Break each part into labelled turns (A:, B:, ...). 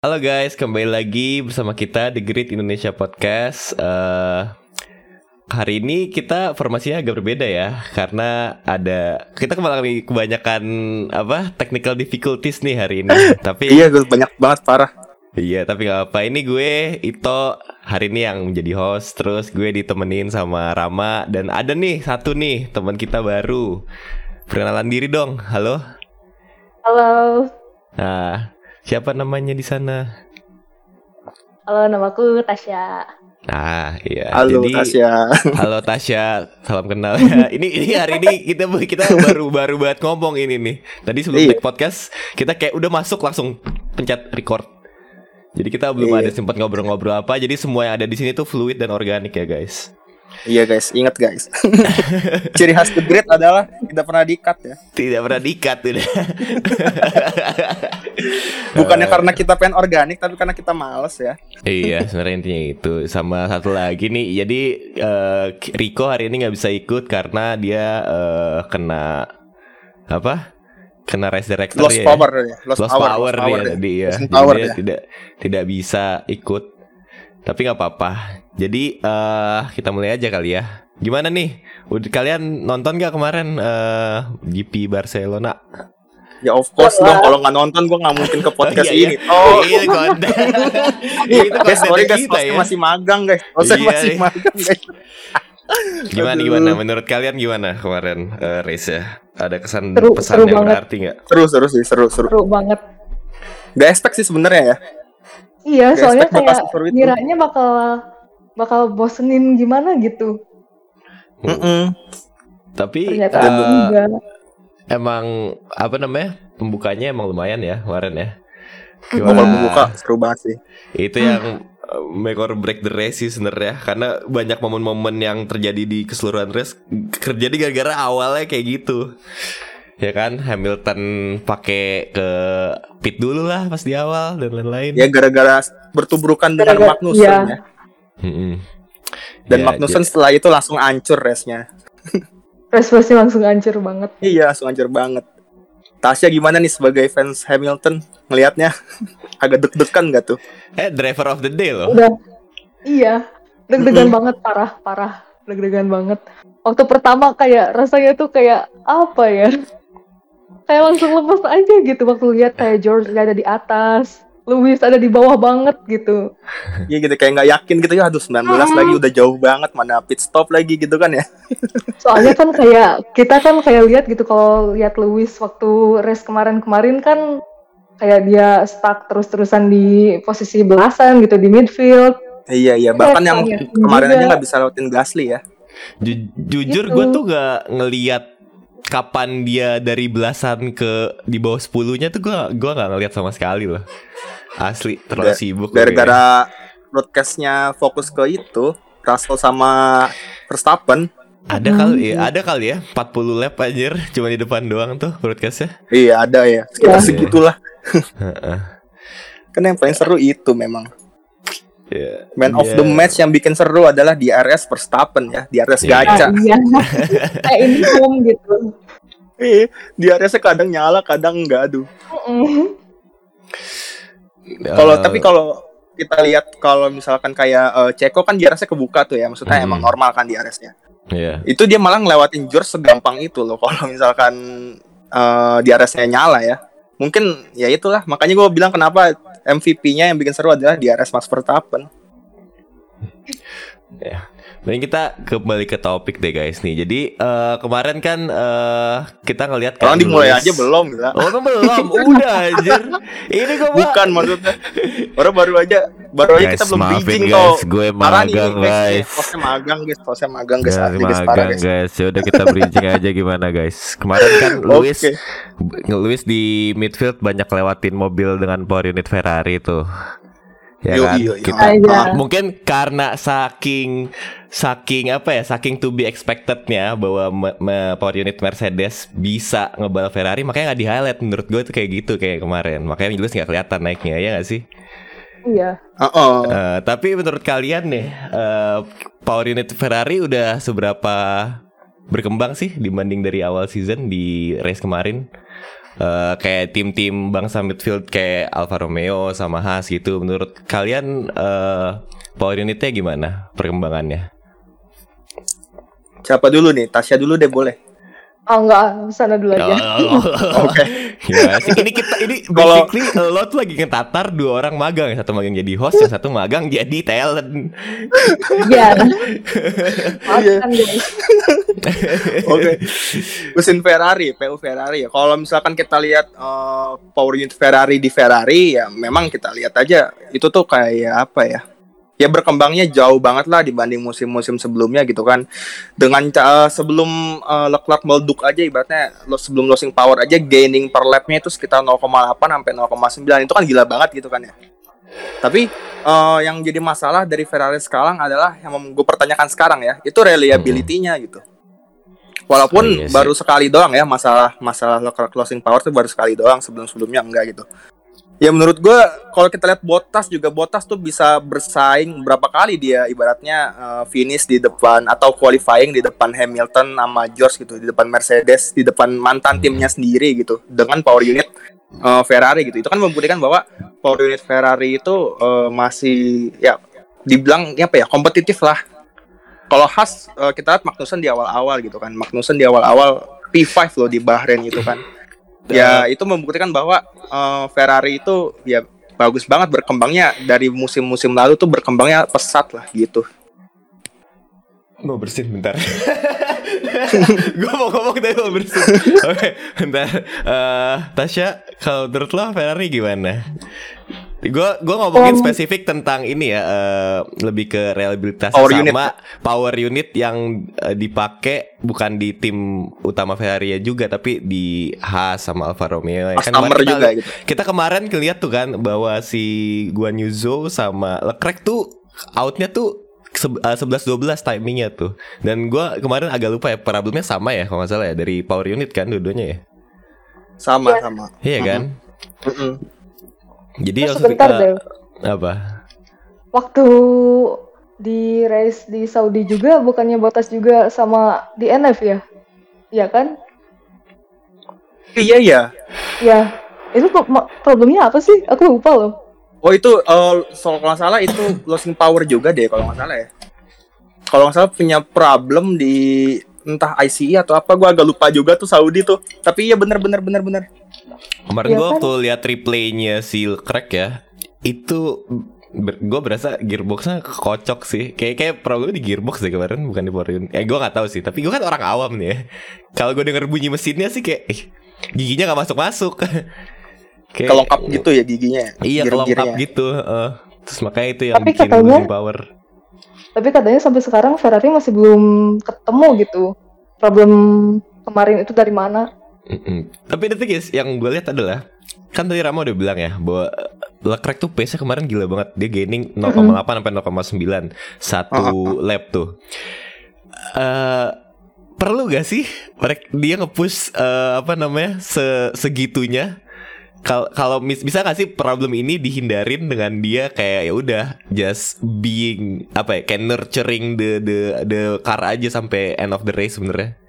A: Halo guys, kembali lagi bersama kita di Grid Indonesia Podcast. Eh, hari ini kita formasinya agak berbeda ya, karena ada kita kembali kebanyakan apa technical difficulties nih hari ini. Tapi
B: Iya, gue banyak banget parah.
A: Iya, tapi gak apa. Ini gue Ito hari ini yang menjadi host. Terus gue ditemenin sama Rama dan ada nih satu nih teman kita baru. Perkenalan diri dong. Halo.
C: Halo,
A: Nah, siapa namanya di sana?
C: halo namaku Tasya.
A: Nah, iya.
B: Halo
A: Jadi,
B: Tasya.
A: Halo Tasya, salam kenal ya. Ini ini hari ini kita kita baru baru banget ngomong ini nih. Tadi sebelum
B: Iya.
A: take podcast kita kayak udah masuk langsung pencet record. Jadi kita belum
B: Iya.
A: ada sempat ngobrol-ngobrol apa. Jadi semua yang ada di sini tuh fluid dan organik ya guys.
B: Iya guys, ingat guys. Ciri khas The Great adalah tidak pernah dikat ya.
A: Tidak pernah dikat udah.
B: Bukannya karena kita pengen organik, tapi karena kita males ya.
A: iya, sebenarnya intinya itu. Sama satu lagi nih, jadi eh, Rico hari ini nggak bisa ikut karena dia eh, kena apa? Kena race director
B: Lost
A: ya.
B: power ya. Lost,
A: Lost
B: power,
A: power,
B: lost power
A: dia tadi ya.
B: Power
A: dia tidak tidak bisa ikut. Tapi nggak apa-apa. Jadi eh kita mulai aja kali ya. Gimana nih? Udah kalian nonton gak kemarin eh GP Barcelona?
B: Ya of course dong, kalau nggak nonton gue nggak mungkin ke podcast
A: iya,
B: ini.
A: iya.
B: Oh,
A: Itu konten. Itu
B: guys, sorry
A: konten
B: guys,
A: ya.
B: masih magang guys. Tosnya
A: Iya,
B: masih
A: iya.
B: magang guys.
A: Gimana gimana? Menurut kalian gimana kemarin eh, race ya? Ada kesan
C: Seru-
A: pesan
C: seru
A: yang
C: banget.
A: berarti nggak?
B: Seru, seru sih, seru, seru.
C: Seru banget.
B: Gak expect sih sebenarnya ya.
C: Iya,
B: Gak
C: soalnya kayak kiranya bakal bakal bosenin gimana gitu.
B: Mm-mm.
A: Tapi
C: Ternyata
A: eh,
C: enggak.
A: emang apa namanya? Pembukanya emang lumayan ya kemarin ya.
B: Kalau membuka seru banget sih.
A: itu yang uh, make or break the race sih sebenarnya karena banyak momen-momen yang terjadi di keseluruhan race terjadi gara-gara awalnya kayak gitu ya kan Hamilton pakai ke pit dulu lah pas di awal dan lain-lain
B: Ya gara-gara bertubrukan dengan
C: Gara-gara-
B: Magnussen
C: iya.
B: ya. Dan
A: Ya,
B: Magnussen setelah itu langsung hancur race-nya.
C: Prestasi langsung hancur banget.
B: Iya, langsung hancur banget. Tasya gimana nih sebagai fans Hamilton ngelihatnya? Agak deg-degan gak tuh?
A: eh driver of the day loh
C: Udah. Iya. Deg-degan
B: Mm-mm.
C: banget parah, parah. Deg-degan banget. Waktu pertama kayak rasanya tuh kayak apa ya? Kayak langsung lepas aja gitu waktu lihat kayak George ada di atas, Lewis ada di bawah banget gitu.
B: Iya gitu kayak nggak yakin gitu ya. Aduh 19 lagi udah jauh banget mana pit stop lagi gitu kan ya.
C: Soalnya kan kayak kita kan kayak lihat gitu kalau lihat Lewis waktu race kemarin-kemarin kan kayak dia stuck terus-terusan di posisi belasan gitu di midfield.
B: Iya iya bahkan yang
C: Iya,
B: kemarin
C: juga.
B: aja nggak bisa lewatin Gasly ya.
A: Ju- jujur
C: Gitu.
A: gue tuh gak ngeliat kapan dia dari belasan ke di bawah 10 nya tuh gue gua nggak ngeliat sama sekali loh asli terlalu
B: Ga-
A: sibuk gue
B: Gara-gara broadcastnya fokus ke itu Russell sama Verstappen.
A: Ada kali ya, ada kali ya 40 lap anjir cuma di depan doang tuh broadcastnya.
B: Iya ada ya. Sekitar
C: Iya.
B: segitulah.
A: Heeh.
B: Kan yang paling seru itu memang.
A: Ya.
B: Man of the match yang bikin seru adalah di RS Verstappen ya, di RS
A: Iya.
B: gacha.
C: Iya. kayak ini home gitu.
B: Iya, di RS kadang nyala, kadang enggak aduh.
C: Mm-mm.
B: Kalau
A: Eh,
B: tapi kalau kita lihat kalau misalkan kayak eh, Ceko kan di RS-nya kebuka tuh ya, maksudnya
A: Hmm.
B: emang normal kan di RS-nya.
A: Iya.
B: Itu dia malah ngelewatin George segampang itu loh kalau misalkan eh, di RS-nya nyala ya. Mungkin ya itulah, makanya gue bilang kenapa MVP-nya yang bikin seru adalah di RS Max Verstappen.
A: Dan kita kembali ke topik deh guys nih. Jadi eh, kemarin kan eh, kita ngelihat kan
B: Orang dimulai aja belum gila.
A: Oh belum, udah anjir. Ini gue
B: Bukan maksudnya. Orang baru aja baru aja kita
A: Guys,
B: belum bridging
A: guys, gue
B: Parah nih,
A: magang guys.
B: Tosnya magang guys, tosnya magang guys,
A: Guys,
B: asli guys, parah guys.
A: guys. Ya udah kita bridging aja gimana guys. Kemarin kan Lewis
B: Oke.
A: Lewis di midfield banyak lewatin mobil dengan power unit Ferrari tuh. Ya
B: Yo,
A: kan?
B: iya, iya.
A: Kita
C: Iya.
A: mungkin karena saking saking apa ya, saking to be expectednya bahwa me- me- power unit Mercedes bisa ngebal Ferrari, makanya nggak di highlight menurut gue tuh kayak gitu kayak kemarin. Makanya Lewis nggak kelihatan naiknya ya nggak sih?
C: Iya.
B: Heeh.
A: Eh, tapi menurut kalian nih, eh, power unit Ferrari udah seberapa berkembang sih dibanding dari awal season di race kemarin. Eh, kayak tim-tim bangsa midfield kayak Alfa Romeo sama Haas gitu. Menurut kalian eh, power unitnya gimana perkembangannya?
B: Siapa dulu nih? Tasya dulu deh boleh.
C: Oh enggak, sana dulu aja.
B: Oke.
A: Gimana sih? Ini kita ini
B: Kalau-
A: basically lo tuh lagi ngetatar dua orang magang, satu magang jadi host, yang satu magang jadi talent.
C: Iya.
B: Iya. Oke. Mesin Ferrari, PU Ferrari ya. Kalau misalkan kita lihat eh, power unit Ferrari di Ferrari ya memang kita lihat aja itu tuh kayak apa ya? Ya berkembangnya jauh banget lah dibanding musim-musim sebelumnya gitu kan. Dengan ca- sebelum eh, Leclerc meleduk aja ibaratnya lo sebelum losing power aja gaining per lapnya itu sekitar 0,8 sampai 0,9 itu kan gila banget gitu kan ya. Tapi eh, yang jadi masalah dari Ferrari sekarang adalah yang gue pertanyakan sekarang ya, itu reliability-nya gitu. Walaupun
A: Oh, iya sih.
B: baru sekali doang ya masalah masalah Leclerc closing power tuh baru sekali doang sebelum-sebelumnya enggak gitu. Ya menurut gue kalau kita lihat Bottas juga Bottas tuh bisa bersaing berapa kali dia ibaratnya eh, finish di depan atau qualifying di depan Hamilton sama George gitu, di depan Mercedes, di depan mantan timnya sendiri gitu dengan power unit eh, Ferrari gitu. Itu kan membuktikan bahwa power unit Ferrari itu eh, masih ya dibilang ya apa ya kompetitif lah. Kalau Haas eh, kita lihat Magnussen di awal-awal gitu kan. Magnussen di awal-awal P5 loh di Bahrain itu kan. Ya itu membuktikan bahwa eh, Ferrari itu ya bagus banget berkembangnya dari musim-musim lalu tuh berkembangnya pesat lah gitu.
A: Mau bersin bentar. gue mau ngomong tapi mau bersin. Oke, bentar. Eh, Tasya, kalau menurut lo Ferrari gimana? Gue gue ngomongin
C: Um,
A: spesifik tentang ini ya, eh, lebih ke reliabilitas
B: Power
A: sama
B: unit.
A: power unit yang eh, dipakai bukan di tim utama Ferrari ya juga, tapi di Haas sama Alfa Romeo. ya kan kemarin kita-
B: juga gitu.
A: Kita kemarin ngeliat tuh kan bahwa si Guan Yu Zhou sama Leclerc tuh outnya tuh sebelas dua belas timingnya tuh. Dan gua kemarin agak lupa ya problemnya sama ya kalau nggak salah ya dari power unit kan dua-duanya ya.
B: Sama
C: Iya.
B: sama.
A: Iya kan?
B: Mm-mm.
A: Jadi
C: Terus
A: maksud-
C: sebentar
A: eh,
C: deh.
A: apa?
C: Waktu di race di Saudi juga bukannya Bottas juga sama di NF ya? Iya kan?
B: Iya iya.
C: Ya. Itu problemnya apa sih? Aku lupa loh.
B: Oh itu eh, soal kalau nggak salah itu losing power juga deh kalau nggak salah ya. Kalau nggak salah punya problem di entah ICE atau apa gue agak lupa juga tuh Saudi tuh. Tapi iya bener bener bener bener.
A: Kemarin
C: Iya
A: gua
C: kan?
A: waktu lihat replaynya si Leclerc ya, itu gue berasa gearboxnya kocok sih. Kayak kayak problemnya di gearbox deh kemarin bukan di power unit. Eh gue nggak tahu sih, tapi gue kan orang awam nih ya. Kalau gue denger bunyi mesinnya sih kayak eh, giginya nggak masuk masuk. kayak,
B: Kelengkap gitu ya giginya. ya,
A: Iya kelengkap gitu. eh. terus makanya itu yang
C: Tapi
A: bikin
C: katanya-
A: power.
C: Tapi katanya sampai sekarang Ferrari masih belum ketemu gitu. Problem kemarin itu dari mana?
A: Mm-mm. Tapi the thing is, yang gue lihat adalah kan tadi Rama udah bilang ya bahwa Leclerc tuh pace-nya kemarin gila banget. Dia gaining 0,8 sampai 0,9 satu lap tuh. Eh perlu gak sih mereka dia nge-push eh, apa namanya se segitunya? Kal- Kalau mis- bisa gak sih problem ini dihindarin dengan dia kayak ya udah just being apa ya kayak nurturing the the the car aja sampai end of the race sebenarnya.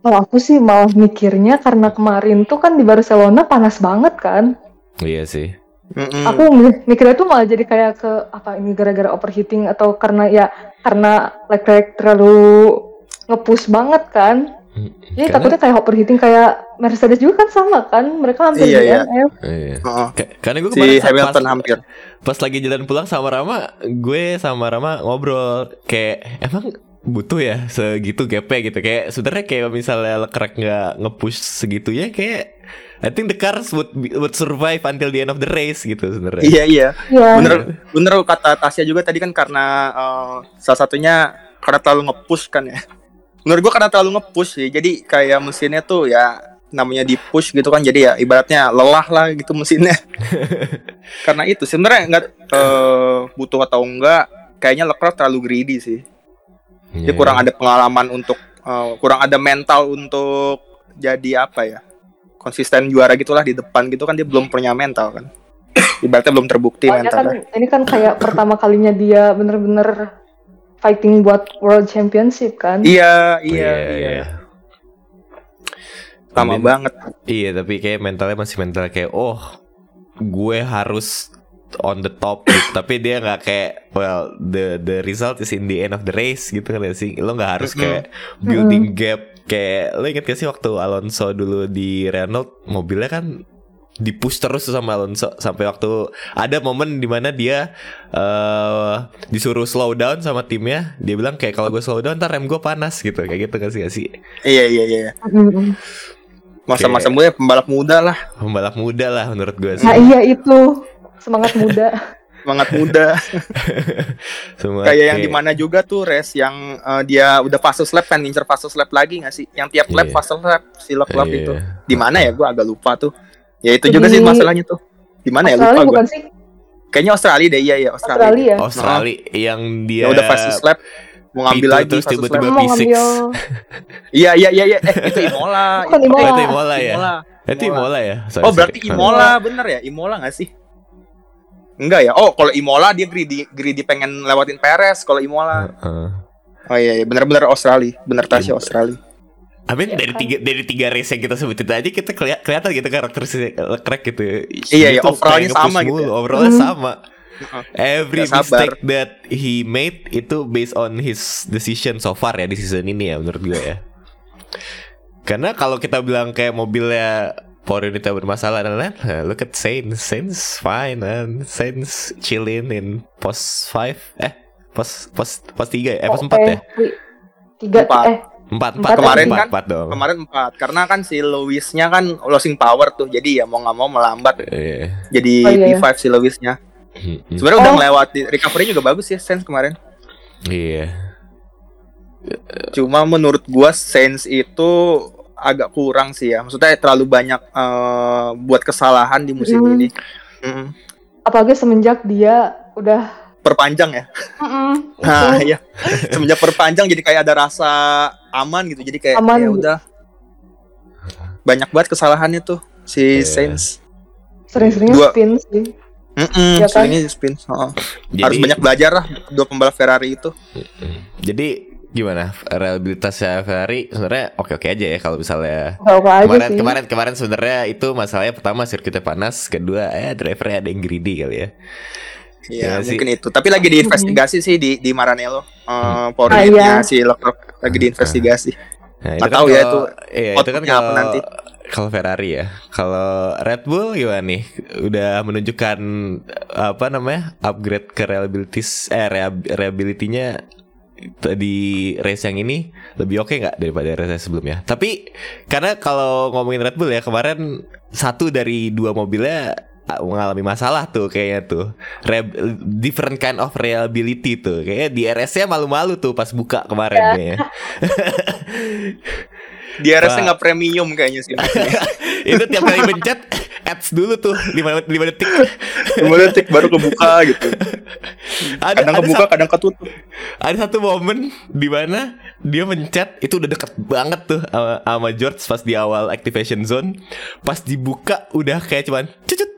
C: Kalau aku sih malah mikirnya karena kemarin tuh kan di Barcelona panas banget kan.
A: Iya sih.
B: Mm-mm.
C: Aku mi- mikirnya tuh malah jadi kayak ke apa ini gara-gara overheating atau karena ya karena Leclerc terlalu nge-push banget kan. Jadi
A: Karena-
C: takutnya kayak overheating kayak Mercedes juga kan sama kan. Mereka hampir
B: Iya, iya.
A: Iya.
B: Heeh.
A: Ka- Karena gue
B: Si
A: kemarin
B: Hamilton
A: pas,
B: hampir.
A: pas lagi jalan pulang sama Rama, gue sama Rama ngobrol kayak emang butuh ya segitu gapnya gitu kayak sebenarnya kayak misalnya Leclerc nggak nge-push segitunya kayak I think the cars would be- would survive until the end of the race gitu sebenarnya.
B: Iya iya.
C: Iya.
B: Bener bener kata Tasya juga tadi kan karena eh, salah satunya karena terlalu nge-push kan ya. Menurut gua karena terlalu nge-push sih. Jadi kayak mesinnya tuh ya namanya di push gitu kan jadi ya ibaratnya lelah lah gitu mesinnya. karena itu sebenarnya nggak eh, butuh atau enggak kayaknya Leclerc terlalu greedy sih. Dia
A: Iya.
B: kurang ada pengalaman untuk eh, kurang ada mental untuk jadi apa ya? konsisten juara gitulah di depan gitu kan dia belum punya mental kan. Ibaratnya belum terbukti
C: Soalnya kan
B: mentalnya.
C: ini kan kayak pertama kalinya dia bener-bener fighting buat World Championship kan.
B: Iya, iya,
A: Iya,
B: iya.
A: iya.
B: Lama
A: Amin.
B: banget.
A: Iya tapi kayak mentalnya masih mental kayak oh gue harus on the top gitu. tapi dia nggak kayak well the the result is in the end of the race gitu kan ya sih. Lo nggak harus kayak building gap kayak lo inget gak sih waktu Alonso dulu di Renault mobilnya kan di push terus tuh sama Alonso sampai waktu ada momen di mana dia eh disuruh slow down sama timnya dia bilang kayak kalau gue slow down ntar rem gue panas gitu. Kayak gitu kan sih gak sih?
B: Iya, iya, iya.
C: Mm-mm.
B: Masa-masa muda pembalap muda lah,
A: pembalap muda lah menurut gue sih.
C: Nah iya itu semangat muda.
B: semangat muda.
A: Semua
B: Kayak yang di mana juga tuh race yang eh, dia udah fastest lap kan ngincer fastest lap lagi nggak sih? Yang tiap lap
A: Iya.
B: fastest lap si Leclerc
A: Iya.
B: itu. Di mana ya? Gue agak lupa tuh. Ya itu juga
C: Di-
B: sih masalahnya tuh. Di mana ya lupa gue. Kayaknya Australia deh, iya iya Australia.
C: Australia.
A: Australia yang dia
B: Ya udah fastest lap mau ngambil
A: Itu
B: lagi
A: terus tiba-tiba
B: lap.
C: Mau
A: P6.
C: ngambil
B: Iya iya iya iya. Eh itu Imola.
C: Bukan Imola.
A: Oh, itu Imola ya?
B: Imola.
A: itu Imola ya Sorry,
B: Oh berarti. Imola bener ya? Imola nggak sih? Enggak ya? Oh kalau Imola dia greedy greedy pengen lewatin Perez kalau Imola.
A: Heeh.
B: Oh iya iya bener-bener Australia, bener Tasya
A: Iya.
B: Australia.
A: I mean
C: Iya
A: dari
C: kan?
A: tiga dari tiga race yang kita sebutin tadi kita keli- kelihatan gitu karakteristik Leclerc gitu.
B: Iya, iya, overallnya sama gitu
A: mulu,
B: ya.
A: Overallnya
C: Hmm.
A: sama. Every
B: sabar.
A: mistake that he made itu based on his decision so far ya di season ini ya menurut gue ya. Karena kalau kita bilang kayak mobilnya power unitnya bermasalah dan lain-lain, nah, look at Sainz, Sainz fine man, Sainz chilling in post 5 eh post post post 3 ya, eh post 4 ya.
C: Eh, Tiga
B: Empat.
C: eh
A: Empat,
C: Empat
A: empat,
B: Kemarin
A: empat,
B: kan-
A: empat dong.
B: Kemarin empat karena kan si Lewisnya kan losing power tuh, jadi ya mau nggak mau melambat
A: Iya.
B: jadi
C: Oh, iya,
B: P5 si Lewisnya.
A: Hmm,
B: Sebenarnya udah
C: Oh.
B: melewati recovery juga bagus ya Sainz kemarin.
A: Iya.
B: Cuma menurut gua Sainz itu agak kurang sih ya. Maksudnya terlalu banyak eh, buat kesalahan di musim
C: Hmm.
B: ini. Mm-mm.
C: apalagi semenjak dia udah
B: Perpanjang ya.
C: Mm-mm,
B: Nah, iya. Semenjak perpanjang jadi kayak ada rasa aman gitu. Jadi kayak
C: Aman.
B: ya udah. Banyak banget kesalahannya tuh si
A: Iya.
B: Sainz.
C: sering-seringnya
B: Dua.
C: spin sih.
B: Mm-mm,
C: Iya kan?
B: seringnya spin. Heeh.
A: Jadi,
B: Harus banyak belajar lah dua pembalap Ferrari itu.
A: Jadi gimana reliabilitasnya Ferrari sebenarnya oke-oke aja ya kalau misalnya kemarin
C: sih.
A: kemarin kemarin sebenarnya itu masalahnya pertama sirkuitnya panas, kedua ya drivernya ada yang greedy kali ya.
B: Iya,
A: sih.
B: mungkin itu. Tapi lagi diinvestigasi sih di di Maranello. Eh power
C: Ah,
B: unitnya
C: iya.
B: si Leclerc lagi diinvestigasi.
A: Nah,
B: Nggak tahu ya itu
A: Iya, itu kan kalau
B: nanti.
A: kalau Ferrari ya. Kalau Red Bull gimana nih? Udah menunjukkan apa namanya? upgrade ke reliabilities eh reliability-nya di race yang ini lebih oke nggak daripada race sebelumnya? Tapi karena kalau ngomongin Red Bull ya kemarin satu dari dua mobilnya ah, mengalami masalah tuh kayaknya tuh Re- different kind of reliability tuh kayaknya di RS-nya malu-malu tuh pas buka kemarin
C: Ya.
A: kayaknya
B: Di RS
A: Wah.
B: nggak premium kayaknya sih.
A: itu tiap kali pencet ads dulu tuh 5 lima detik
B: Lima detik baru kebuka gitu.
A: ada
B: Kadang
A: ada,
B: kebuka,
A: satu,
B: kadang ketutup.
A: ada satu momen di mana dia mencet itu udah deket banget tuh sama, sama George pas di awal activation zone pas dibuka udah kayak cuman cucut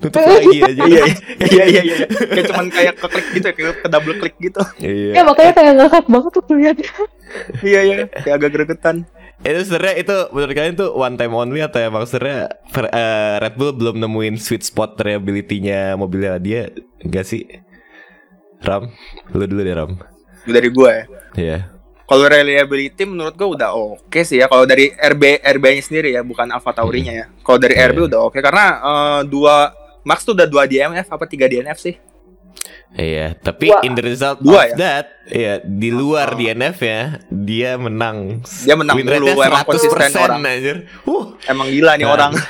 A: tutup lagi aja
B: Iya, iya, iya, iya. Kayak cuman kayak ke klik gitu ya, kayak ke double klik gitu.
A: Iya.
C: Ya makanya kayak ngakak banget tuh lihatnya.
B: Iya, iya. Kayak agak gregetan.
A: Itu sebenarnya itu menurut kalian tuh one time only atau emang sebenarnya eh, Red Bull belum nemuin sweet spot reliability-nya mobilnya dia enggak sih Ram lu dulu deh Ram
B: Dari gua ya.
A: Iya
B: Kalau reliability menurut gua udah oke sih ya. Kalau dari RB RB-nya sendiri ya, bukan Alfa Tauri-nya ya. Kalau dari
A: Iya.
B: RB udah oke karena eh, dua Max tuh udah dua DNF apa tiga DNF sih?
A: Iya, tapi
C: Dua.
A: in the result
B: Dua
A: of
B: ya?
A: that, ya di luar
B: Oh.
A: DNF ya, dia menang.
B: Dia menang
A: Win
B: mulu, emang
A: 100%
B: konsisten orang.
A: anjir. Uh,
B: Emang gila nih
A: Nah.
B: orang.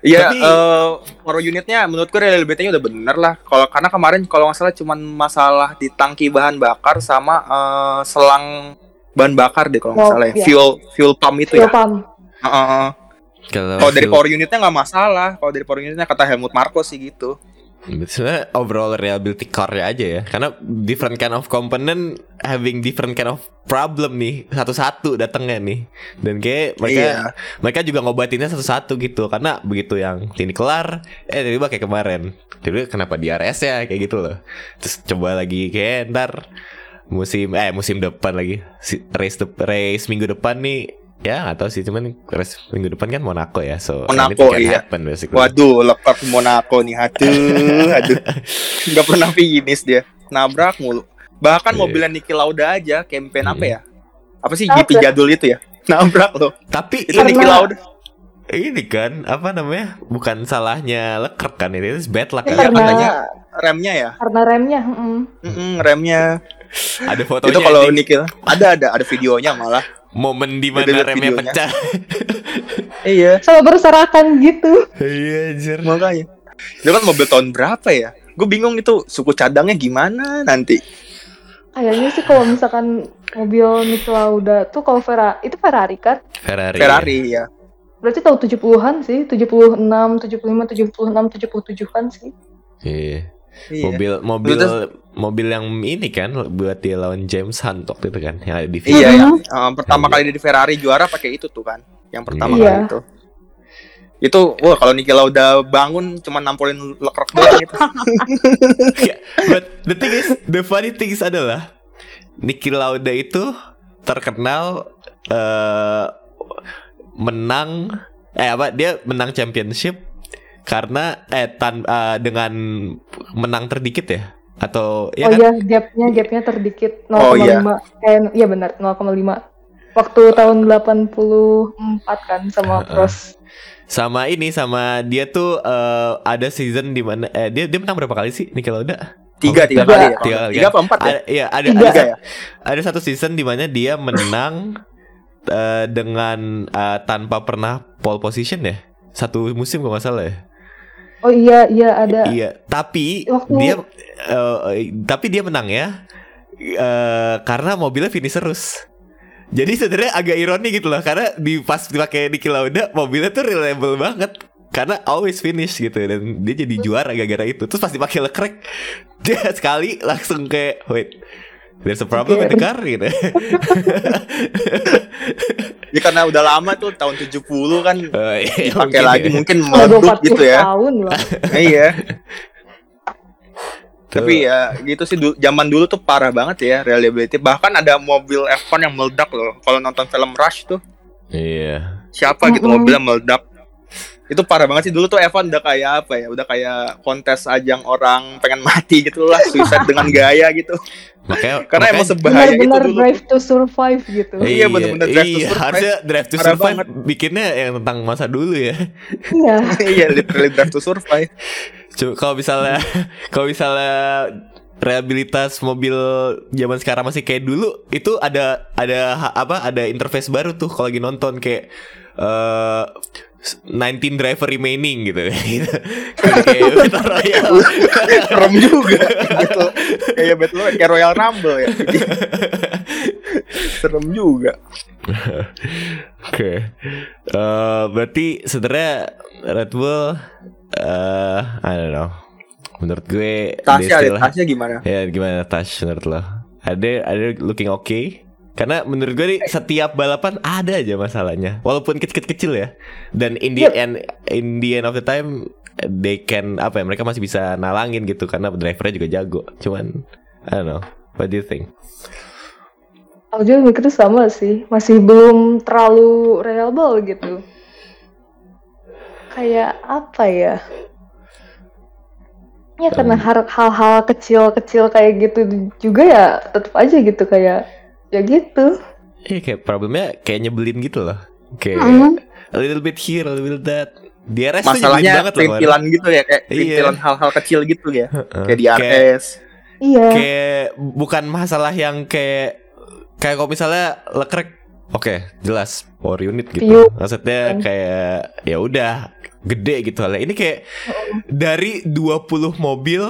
B: Iya,
A: Tapi-
B: eh power unitnya menurutku reliability-nya udah bener lah. Kalau karena kemarin kalau nggak salah cuman masalah di tangki bahan bakar sama eh, selang bahan bakar deh kalau nggak
C: Oh,
B: salah ya.
C: iya.
B: Fuel fuel pump itu
C: Fuel
B: ya.
C: pump.
B: Heeh, heeh.
A: kalau
B: Kalau dari
A: fuel-
B: power unitnya nggak masalah. Kalau dari power unitnya kata Helmut Marko sih gitu.
A: Sebenarnya overall reliability core aja ya. Karena different kind of component Having different kind of problem nih Satu-satu datangnya nih. Dan kayak mereka
B: Iya.
A: Mereka juga ngobatinnya satu-satu gitu. Karena begitu yang ini kelar Eh tiba-tiba kayak kemarin. Tiba-tiba kenapa di RS ya Kayak gitu loh. Terus coba lagi kayak ntar Musim Eh musim depan lagi. Si- Race, de- race minggu depan nih Ya gak tahu sih Cuman race minggu depan kan Monaco ya So
B: Monaco, iya.
A: happen, basically.
B: Waduh, lekap Monaco nih. Aduh, aduh. Nggak pernah finish dia. Nabrak mulu. Bahkan
A: Iya.
B: mobilnya Niki Lauda aja, campaign apa
A: Iya.
B: ya? Apa sih
C: Apa?
B: GP jadul itu ya? Nabrak loh.
A: Tapi
B: Itu
A: ini
B: Niki
C: Karena-
B: Lauda.
A: ini kan apa namanya bukan salahnya Leclerc kan itu bad luck kan
C: karena.
B: Remnya ya?
C: karena remnya mm.
B: Mm-mm, remnya.
A: ada fotonya
B: itu kalau. Niki ada ada ada videonya malah.
A: Momen di mana remnya
B: videonya.
A: pecah
B: Iya,
C: sama berserakan gitu
A: iya anjir
B: makanya. Itu kan mobil tahun berapa ya? Gue bingung itu suku cadangnya gimana nanti.
C: kayaknya sih kalau misalkan mobil Niki Lauda tuh kalau Ferrari itu Ferrari kan
A: Ferrari
B: Ferrari ya.
C: berarti tahun 70-an sih 76 75 76 77-an sih
A: iya
B: Iya.
A: mobil mobil mobil yang ini kan buat dia lawan James Hunt waktu itu kan yang ada di
B: Iya,
A: film.
B: ya. Uh, pertama
A: Iya.
B: kali dia di Ferrari juara pakai itu tuh kan. Yang pertama
C: Iya.
B: kali itu. Itu wah kalau Niki Lauda bangun cuma nampolin Leclerc doang gitu.
A: Ya, but the thing is the funny thing is adalah Niki Lauda itu terkenal eh menang eh apa dia menang championship karena eh tan eh, dengan menang terdikit ya atau ya
C: oh
A: kan
C: iya gapnya gapnya terdikit 0,5
B: Oh, iya.
C: eh iya benar 0,5 waktu tahun 84 kan sama. Cross
A: sama ini sama dia tuh eh, ada season di mana eh dia dia menang berapa kali sih Lauda
B: Tiga, tiga
C: Tiga.
B: kali ya.
A: Tiga kali,
B: Tiga apa empat ya?
A: ada iya ada
C: Tiga.
A: ada,
B: ya?
A: ada satu season di mana dia menang eh, dengan eh, tanpa pernah pole position ya satu musim kalau nggak salah ya
C: oh iya iya ada.
A: Iya tapi
C: Waktu-
A: dia eh, tapi dia menang ya. Eh, karena mobilnya finish terus. Jadi sebenarnya agak ironi gitu loh karena di pas dipakai Niki Lauda mobilnya tuh reliable banget. Karena always finish gitu dan dia jadi juara gara-gara itu. Terus pas dipakai Leclerc dia sekali langsung kayak wait there's a problem with the car gitu
B: Ya karena udah lama tuh tahun 70 kan
A: Oh, iya,
B: pakai
A: mungkin
B: lagi
A: ya.
B: mungkin
C: Oh, 40
B: gitu ya.
C: tahun loh
B: iya.
A: Tuh.
B: Tapi ya gitu sih du- zaman dulu tuh parah banget ya reliability. Bahkan ada mobil F1 yang meledak loh. Kalau nonton film Rush tuh
A: iya
B: siapa gitu mobilnya meledak. Itu parah banget sih dulu tuh F1 udah kayak apa ya? Udah kayak kontes ajang orang pengen mati gitu lah, suicide dengan gaya gitu.
A: makanya
B: Karena
A: makanya-
B: emang sebahaya itu
C: benar-benar
B: dulu.
C: drive to survive gitu
B: Iya, bener-bener Drive to
A: iya,
B: Survive.
A: harusnya drive to
B: Parah
A: survive
B: banget.
A: bikinnya yang tentang masa dulu ya.
C: iya
B: Iya, literally drive to survive.
A: Coba kalau misalnya kalau misalnya rehabilitas mobil zaman sekarang masih kayak dulu itu ada ada apa ada interface baru tuh kalau lagi nonton kayak eh 19 driver remaining gitu gitu. kayak Battle Royale.
B: Serem juga. Kayak Battle Royale, kayak Royal Rumble ya. Serem juga.
A: Oke. Eh, berarti sebenarnya Red Bull eh I don't know. Menurut gue
B: Tasya,
A: dia still-
B: Tasya gimana?
A: Ya gimana Tash menurut lo? Ada ada looking okay? Karena menurut gue nih setiap balapan ada aja masalahnya, walaupun kecil-kecil ya. Dan in the
C: Yep.
A: end, in the end of the time, they can apa ya? Mereka masih bisa nalangin gitu karena drivernya juga jago. Cuman, I don't know. What do you think?
C: aku juga mikirnya sama sih masih belum terlalu reliable gitu kayak apa ya ya karena har- hal-hal kecil-kecil kayak gitu juga ya tetap aja gitu kayak ya gitu
A: Iya kayak problemnya kayak nyebelin gitu loh. Kayak
C: Mm.
A: a little bit here, a little bit that. Di RS tuh nyebelin
B: Masalahnya
A: banget loh.
B: perintilan gitu ya, kayak
A: Iya.
B: perintilan hal-hal kecil gitu ya. Kayak di
A: Kayak-
B: RS.
C: iya
A: kayak bukan masalah yang kayak kayak kalau misalnya Leclerc oke jelas power unit gitu
C: Piu.
A: maksudnya kayak ya udah gede gitu lah ini kayak dari 20 mobil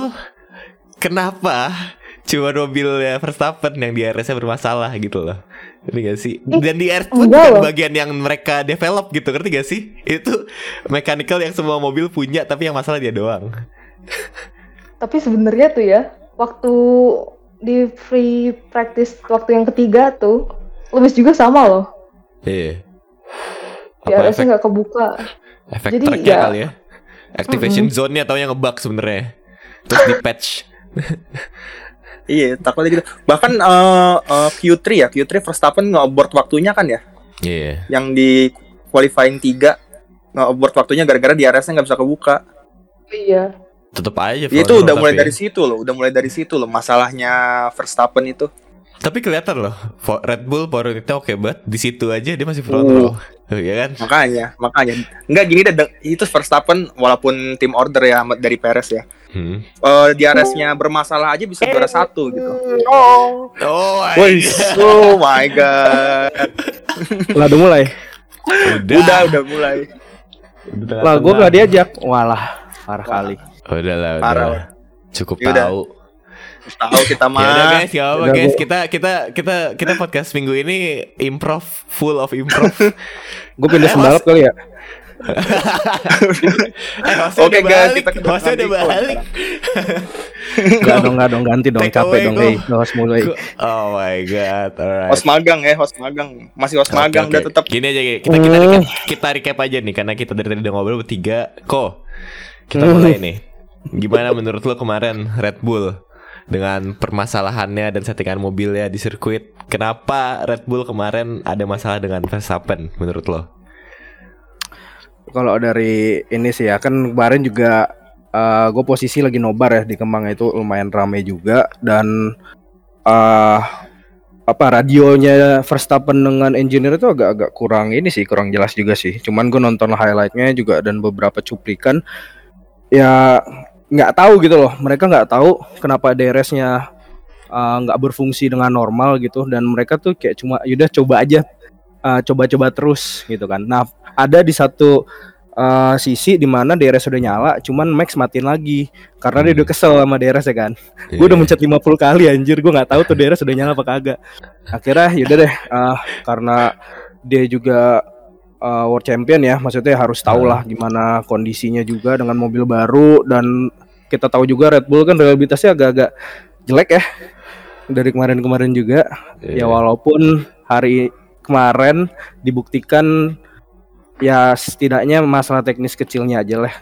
A: kenapa cuma mobilnya Verstappen yang di RS-nya bermasalah gitu loh Ngerti gak sih?
C: Ih,
A: Dan di RS pun bukan
C: loh.
A: bagian yang mereka develop gitu Ngerti gak sih? Itu mechanical yang semua mobil punya Tapi yang masalah dia doang
C: Tapi sebenarnya tuh ya, waktu di free practice waktu yang ketiga tuh, Lewis juga sama loh.
A: Iya.
C: Di
A: Apa
C: RS nggak kebuka.
A: efek
C: Jadi
A: tracknya
C: ya-
A: kali ya? Activation zone-nya atau yang ngebug sebenarnya. Terus di patch.
B: Iya, takutnya gitu. Bahkan eh, eh, Q3 ya, Q3 Verstappen nge-abort waktunya kan ya,
A: Iya.
B: yang di qualifying 3 nge-abort waktunya gara-gara di RS-nya nggak bisa kebuka.
C: Iya.
A: Tetep aja.
B: Ya, itu udah mulai
A: tapi-
B: dari situ loh, udah mulai dari situ loh masalahnya Verstappen itu.
A: Tapi kelihatan loh, Fo- Red Bull power unitnya oke banget. Di situ aja dia masih front
B: Oh.
A: row. Iya kan?
B: Makanya, makanya. Enggak gini deh, de- itu Verstappen walaupun tim order ya dari Perez ya.
A: Hmm.
B: Eh di RS-nya bermasalah aja bisa juara satu gitu.
A: Oh,
B: Wih, oh my god.
D: Lah udah mulai.
A: udah.
B: Udah, udah mulai.
A: Udah
D: Lah gue gak diajak. Walah, parah
B: Wah.
D: kali.
A: Udah lah, udah.
B: Parah.
A: Cukup
B: Yaudah.
A: tahu.
B: Tahu kita
A: Ya
B: mah.
A: guys, ya apa guys, kita kita kita kita podcast minggu ini improv full of improv.
D: Gue pindah
A: Eh,
D: sembalap kali ya.
A: eh,
B: Oke
A: udah
B: guys, kita ke
A: hostnya udah balik.
D: Gak dong, gak dong, ganti dong.
A: Take
D: Capek dong, hey. Gak harus mulai.
A: Oh my god, alright.
B: Host magang ya, host magang. Masih host
A: Oke,
B: magang udah tetap.
A: Gini aja kita kita recap, kita recap aja nih karena kita dari tadi udah ngobrol bertiga. Ko, kita
D: Hmm.
A: mulai nih. Gimana menurut lo kemarin Red Bull dengan permasalahannya dan settingan mobilnya di sirkuit? Kenapa Red Bull kemarin ada masalah dengan Verstappen menurut lo?
D: Kalau dari ini sih ya, kan kemarin juga gue posisi lagi nobar ya di Kemang itu lumayan rame juga dan eh apa radionya Verstappen dengan engineer itu agak-agak kurang ini sih kurang jelas juga sih. Cuman gue nonton highlightnya juga dan beberapa cuplikan ya nggak tahu gitu loh. Mereka nggak tahu kenapa DRS-nya eh, nggak berfungsi dengan normal gitu dan mereka tuh kayak cuma yaudah coba aja eh, coba-coba terus gitu kan. Nah ada di satu eh, sisi di mana DRS udah nyala, cuman Max matiin lagi karena dia udah kesel sama DRS ya kan. Gue udah mencet 50 kali anjir, gue nggak tahu tuh DRS udah nyala apa kagak. Akhirnya yaudah deh, eh, karena dia juga eh, world champion ya, maksudnya harus tahu lah gimana kondisinya juga dengan mobil baru dan kita tahu juga Red Bull kan reliabilitasnya agak-agak jelek ya dari kemarin-kemarin juga.
A: Iya.
D: Ya walaupun hari kemarin dibuktikan ya setidaknya masalah teknis kecilnya aja lah.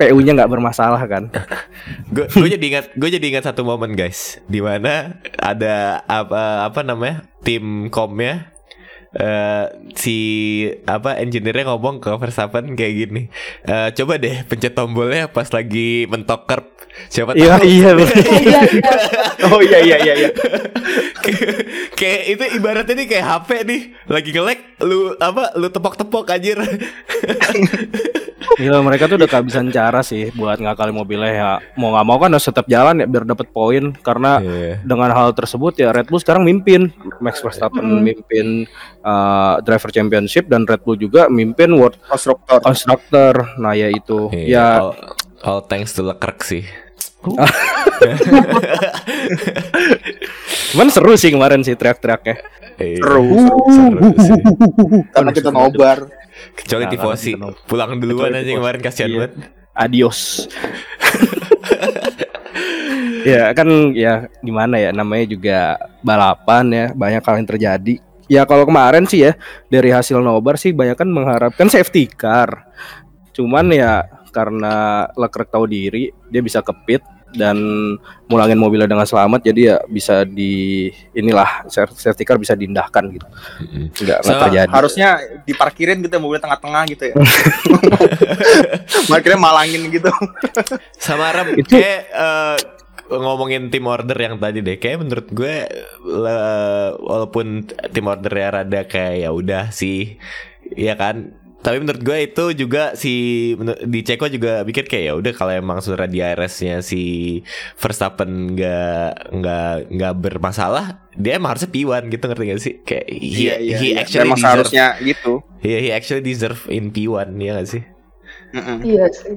D: PU-nya nggak bermasalah kan.
A: Gue gue jadi ingat gue jadi ingat satu momen guys di mana ada apa apa namanya tim komnya eh si apa engineer-nya ngomong ke Verstappen kayak gini Eh coba deh pencet tombolnya pas lagi mentok curb siapa
D: Iya
A: tahu
D: iya.
C: Oh, iya, iya.
B: Oh iya iya iya iya.
A: kayak, kayak itu ibaratnya nih kayak HP nih lagi ngelek lu apa lu tepok-tepok anjir
D: Gila mereka tuh udah kehabisan cara sih buat ngakalin mobilnya ya. Mau nggak mau kan harus tetap jalan ya biar dapat poin karena
A: Iya.
D: dengan hal tersebut ya Red Bull sekarang mimpin Max Verstappen
C: Hmm.
D: mimpin uh, driver championship dan Red Bull juga mimpin world
B: Konstruktor.
D: constructor nah ya itu
A: Iya,
D: ya
A: all, all thanks to Leclerc sih
D: cuman seru sih kemarin sih teriak-teriaknya
B: Seru. Karena kita nobar.
A: Kecuali
D: Nah,
A: tifosi
D: kita
A: pulang duluan
D: Kecuali
A: aja
D: tifosi.
A: kemarin kasihan
D: Iya.
A: banget.
D: adios ya kan ya gimana ya namanya juga balapan ya banyak hal yang terjadi ya kalau kemarin sih ya dari hasil nobar sih banyak kan mengharapkan safety car cuman ya karena Leclerc tahu diri dia bisa ke pit dan mulangin mobilnya dengan selamat jadi ya bisa di inilah safety car bisa diindahkan gitu nggak nggak
A: So,
D: terjadi
B: Harusnya diparkirin gitu ya, mobilnya tengah-tengah gitu ya. Parkirnya malangin gitu.
A: Sama Ram
D: Itu-
A: kayak eh, ngomongin tim order yang tadi deh kayak menurut gue le- walaupun tim order ya rada kayak ya udah sih ya kan tapi menurut gue itu juga si di Ceko juga pikir kayak ya udah kalau emang sudah di RS-nya si Verstappen nggak nggak nggak bermasalah dia emang harusnya P1 gitu ngerti gak sih kayak he, he actually
B: Memang
A: deserve
B: seharusnya gitu.
A: he, he actually deserve in P1 ya gak sih.
C: Iya sih.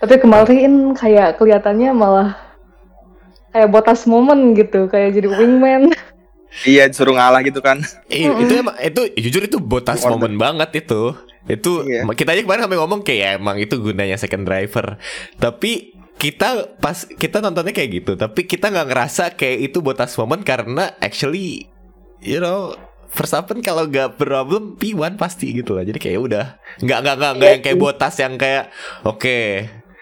C: Tapi kemarin kayak kelihatannya malah kayak botas momen gitu, kayak jadi wingman.
B: Iya disuruh ngalah gitu kan.
A: Eh, itu emang itu jujur itu botas
B: Order.
A: momen banget itu. Itu
B: Iya.
A: kita aja kemarin sampai ngomong kayak ya, emang itu gunanya second driver. Tapi kita pas kita nontonnya kayak gitu, tapi kita nggak ngerasa kayak itu botas moment karena actually you know Verstappen kalau nggak problem P1 pasti gitu lah. Jadi kayak udah nggak nggak nggak nggak yang kayak botas yang kayak oke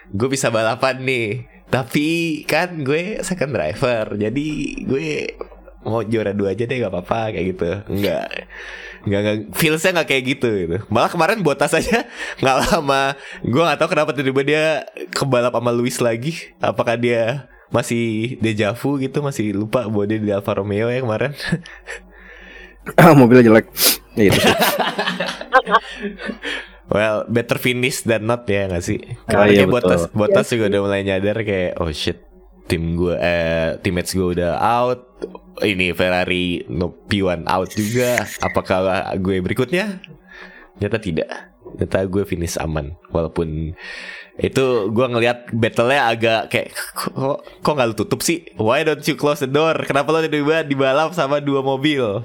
A: gue bisa balapan nih. Tapi kan gue second driver, jadi gue mau juara dua aja deh nggak apa-apa kayak gitu. Enggak, nggak nggak feelsnya nggak kayak gitu gitu. Malah kemarin botas aja nggak lama. Gue nggak tahu kenapa tiba-tiba dia kebalap sama Luis lagi. Apakah dia masih deja vu gitu masih lupa bahwa dia di Alfa Romeo ya kemarin
D: mobilnya jelek. Ya itu sih.
A: Well, better finish than not ya gak sih?
D: Ah,
A: Karena
D: iya,
A: kayak Bottas,
D: betul.
A: Bottas juga udah mulai nyadar kayak oh shit, tim gue eh teammates gue udah out. Ini Ferrari no P1 out juga. Apakah gue berikutnya? Ternyata tidak. Ternyata gue finish aman walaupun itu gue ngelihat battle-nya agak kayak kok kok nggak lu tutup sih? Why don't you close the door? Kenapa lo tiba-tiba dibalap sama dua mobil?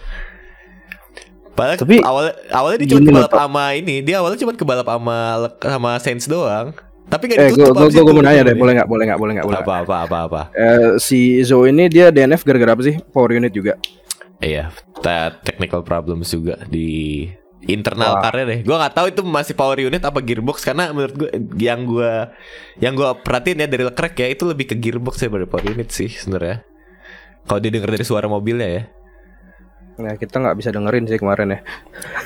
A: Padahal
D: Tapi-
A: awal awalnya dia cuma kebalap sama ini, dia awalnya cuma kebalap sama sama Saints doang. Tapi gak
D: Eh, gue
A: ditutup
D: gue
A: abis itu.
D: mau nanya deh, boleh nggak? Boleh nggak? Boleh nggak? Boleh.
A: Apa apa apa apa.
D: Eh, si Zoe ini dia DNF gara-gara apa sih? Power unit juga.
A: Iya, te- technical problems juga di internal
D: Wah.
A: karnya deh. Gue nggak tahu itu masih power unit apa gearbox karena menurut gue yang gue yang gue perhatiin ya dari Leclerc ya itu lebih ke gearbox daripada power unit sih sebenarnya. Kalau didengar dari suara mobilnya ya.
D: Nah, kita nggak bisa dengerin sih kemarin ya.